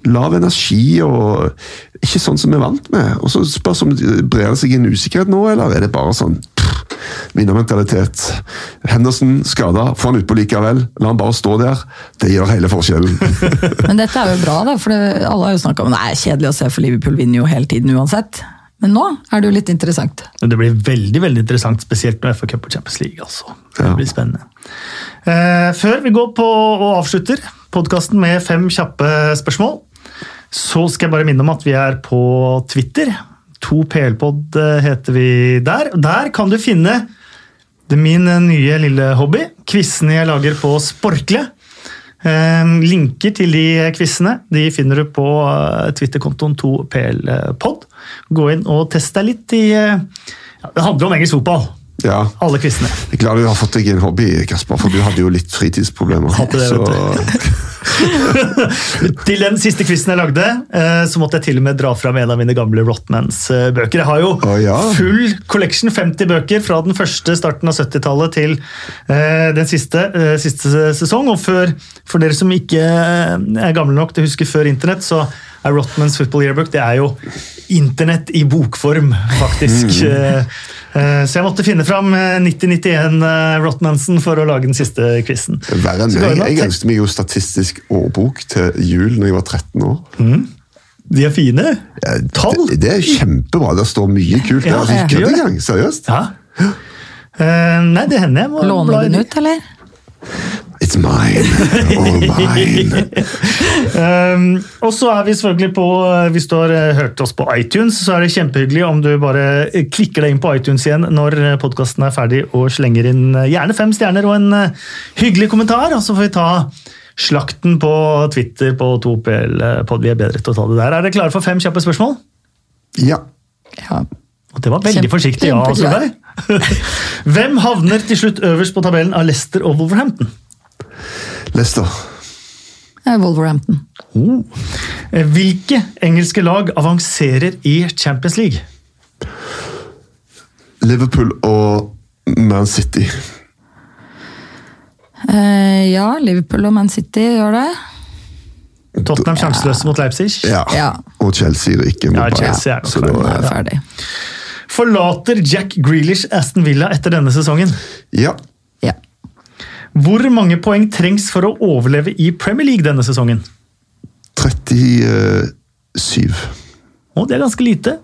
S3: lav energi og ikke sånn som vi er vant med. Og så spørs om det brer seg en usikkerhet nå, eller er det bare sånn vinnermentalitet. Henderson skada, få han utpå likevel. La han bare stå der. Det gjør hele forskjellen. <laughs>
S2: Men dette er jo bra, da, for det, alle har jo snakka om det er kjedelig å se, for Liverpool vinner jo hele tiden uansett. Men nå er det jo litt interessant.
S1: Det blir veldig veldig interessant, spesielt med FA Cup og Champions League. altså. Det
S3: Ja.
S1: blir spennende. Eh, før vi går på og avslutter podkasten med fem kjappe spørsmål, så skal jeg bare minne om at vi er på Twitter. To PL-pod heter vi der. Der kan du finne det min nye lille hobby. Quizene jeg lager på Sporkle. Eh, linker til de quizene de finner du på eh, Twitter-kontoen 2PLpod. Gå inn og test deg litt i eh, ja, Det handler om engelsk fotball,
S3: Ja.
S1: alle quizene.
S3: Jeg er glad du har fått deg en hobby, Kasper, for du hadde jo litt fritidsproblemer.
S1: Hadde det,
S3: Så,
S1: vet <laughs> Til den siste quizen jeg lagde, eh, så måtte jeg til og med dra fram en av mine gamle Rotmans-bøker. Jeg har jo
S3: oh, ja.
S1: full collection, 50 bøker, fra den første starten av 70-tallet til eh, den siste, eh, siste sesong. Og før, for dere som ikke eh, er gamle nok til å huske før internett, så er Rotmans Football Yearbook det er jo internett i bokform, faktisk. Eh, eh, Så jeg måtte finne fram eh, 9091 eh, Rotmansen for å lage den siste quizen.
S3: Verre enn meg. Jeg ønsket meg jo statistisk årbok til jul når jeg var 13 år.
S1: De er fine.
S3: Eh,
S1: Tall.
S3: Det, det er kjempebra. Det står mye kult der.
S1: Ja,
S3: Altså, ikke
S1: det.
S3: engang. Seriøst.
S1: Ja. Uh, nei, det hender jeg må
S2: Låner du den ut, eller?
S3: It's mine. All mine.
S1: Um, og så er vi selvfølgelig på Hvis du har eh, hørt oss på iTunes, så er det kjempehyggelig om du bare eh, klikker deg inn på iTunes igjen når podkasten er ferdig, og slenger inn eh, gjerne fem stjerner og en eh, hyggelig kommentar. Og så får vi ta slakten på Twitter på 2PL-pod. Vi er bedre til å ta det der. Er dere klare for fem kjappe spørsmål?
S3: Ja.
S2: Ja.
S1: Og det var veldig
S2: Kjempe-
S1: forsiktig, ja. Solveig. <laughs> Hvem havner til slutt øverst på tabellen av Leicester og Wolverhampton?
S3: Leicester.
S2: Eh, Wolverhampton.
S1: Oh. Hvilke engelske lag avanserer i Champions League?
S3: Liverpool og Man City.
S2: Eh, ja, Liverpool og Man City gjør det.
S1: Tottenham sjanseløse mot Leipzig.
S3: Ja.
S2: Ja.
S3: Og Chelsea rykker mot
S1: Ja, Chelsea er nok
S3: Så da,
S2: er
S3: eh,
S2: ferdig.
S1: Forlater Jack Grealish Aston Villa etter denne sesongen?
S3: ja.
S1: Hvor mange poeng trengs for å overleve i Premier League denne sesongen?
S3: 37.
S1: Å, det er ganske lite.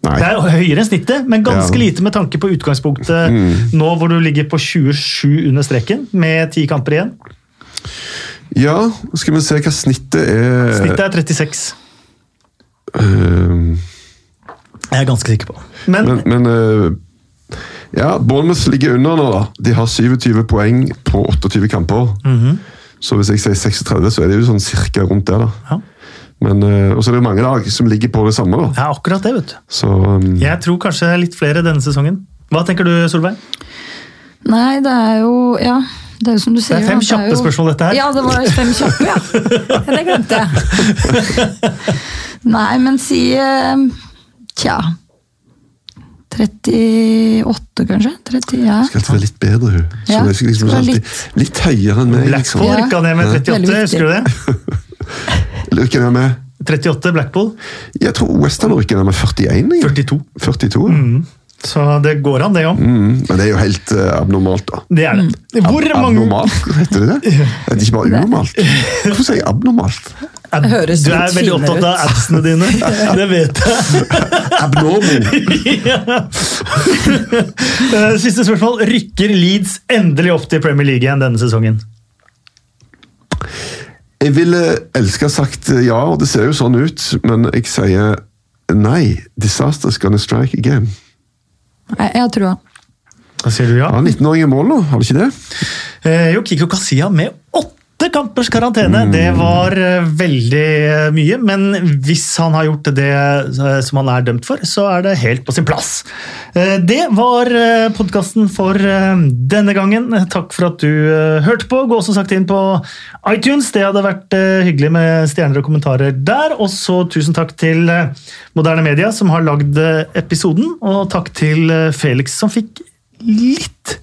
S3: Nei.
S1: Det er høyere enn snittet, men ganske
S3: Ja.
S1: lite med tanke på utgangspunktet nå hvor du ligger på 27 under streken med ti kamper igjen.
S3: Ja, skal vi se hva snittet er.
S1: Snittet er 36.
S3: Eh,
S1: Jeg er ganske sikker på. Men,
S3: men men eh, ja, Bournemouth ligger under nå, da. De har 27 poeng på 28 kamper.
S1: Mhm.
S3: Så hvis jeg sier 36, så er det jo sånn cirka rundt det. da.
S1: ja,
S3: Men, eh, Og så er det mange lag som ligger på det samme. da.
S1: det er akkurat det, vet du.
S3: Så um,
S1: Jeg tror kanskje litt flere denne sesongen. Hva tenker du, Solveig?
S2: Nei, det er jo Ja, det er jo som du sier.
S1: Det er fem kjappe
S2: jo-
S1: spørsmål, dette her.
S2: Ja, det var fem kjappe, ja. ja det glemte jeg. <laughs> Nei, men si eh, Tja 38, kanskje? 30, ja.
S3: skal alltid være litt bedre, hun.
S2: Ja,
S3: liksom alltid, litt høyere enn meg. liksom.
S1: Blackpool rykka ned med 38,
S2: ja.
S1: husker du det? <laughs>
S3: Lykker ned med?
S1: 38 Blackpool,
S3: Jeg tror Western rykker ned med 41. jeg.
S1: 42.
S3: 42 ja.
S1: Så det går an, det òg.
S3: mm, Men det er jo helt uh, abnormalt, da.
S1: Det er det.
S2: Mm.
S1: Hvor
S3: Ab
S1: mange
S3: Abnormalt, heter det det? <laughs> Det Er ikke bare unormalt? Hvorfor sier jeg abnormalt?
S2: Høres
S1: Du er
S2: litt
S1: veldig opptatt av appsene dine. <laughs> Det vet jeg.
S3: Abnormal! <laughs>
S1: ja. Siste spørsmål. Rykker Leeds endelig opp til Premier League igjen denne sesongen?
S3: Jeg ville elske sagt eh, ja, og det ser jo sånn ut, men jeg sier nei. Disaster's gonna strike again.
S2: Nei, jeg har trua.
S1: Da sier du ja.
S3: Ja, 19-åring i mål nå, har du ikke det?
S1: Eh, Jo, Kiko Kasia med åtte kampers karantene.
S3: Mm.
S1: Det var eh, veldig eh, mye, men hvis han har gjort det eh, som han er dømt for, så er det helt på sin plass. Det var podkasten for denne gangen. Takk for at du hørte på. Gå også sagt inn på iTunes. Det hadde vært hyggelig med stjerner og kommentarer der. Og så tusen takk til Moderne Media som har lagd episoden, og takk til Felix som fikk litt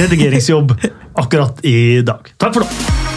S1: redigeringsjobb akkurat i dag. Takk for nå!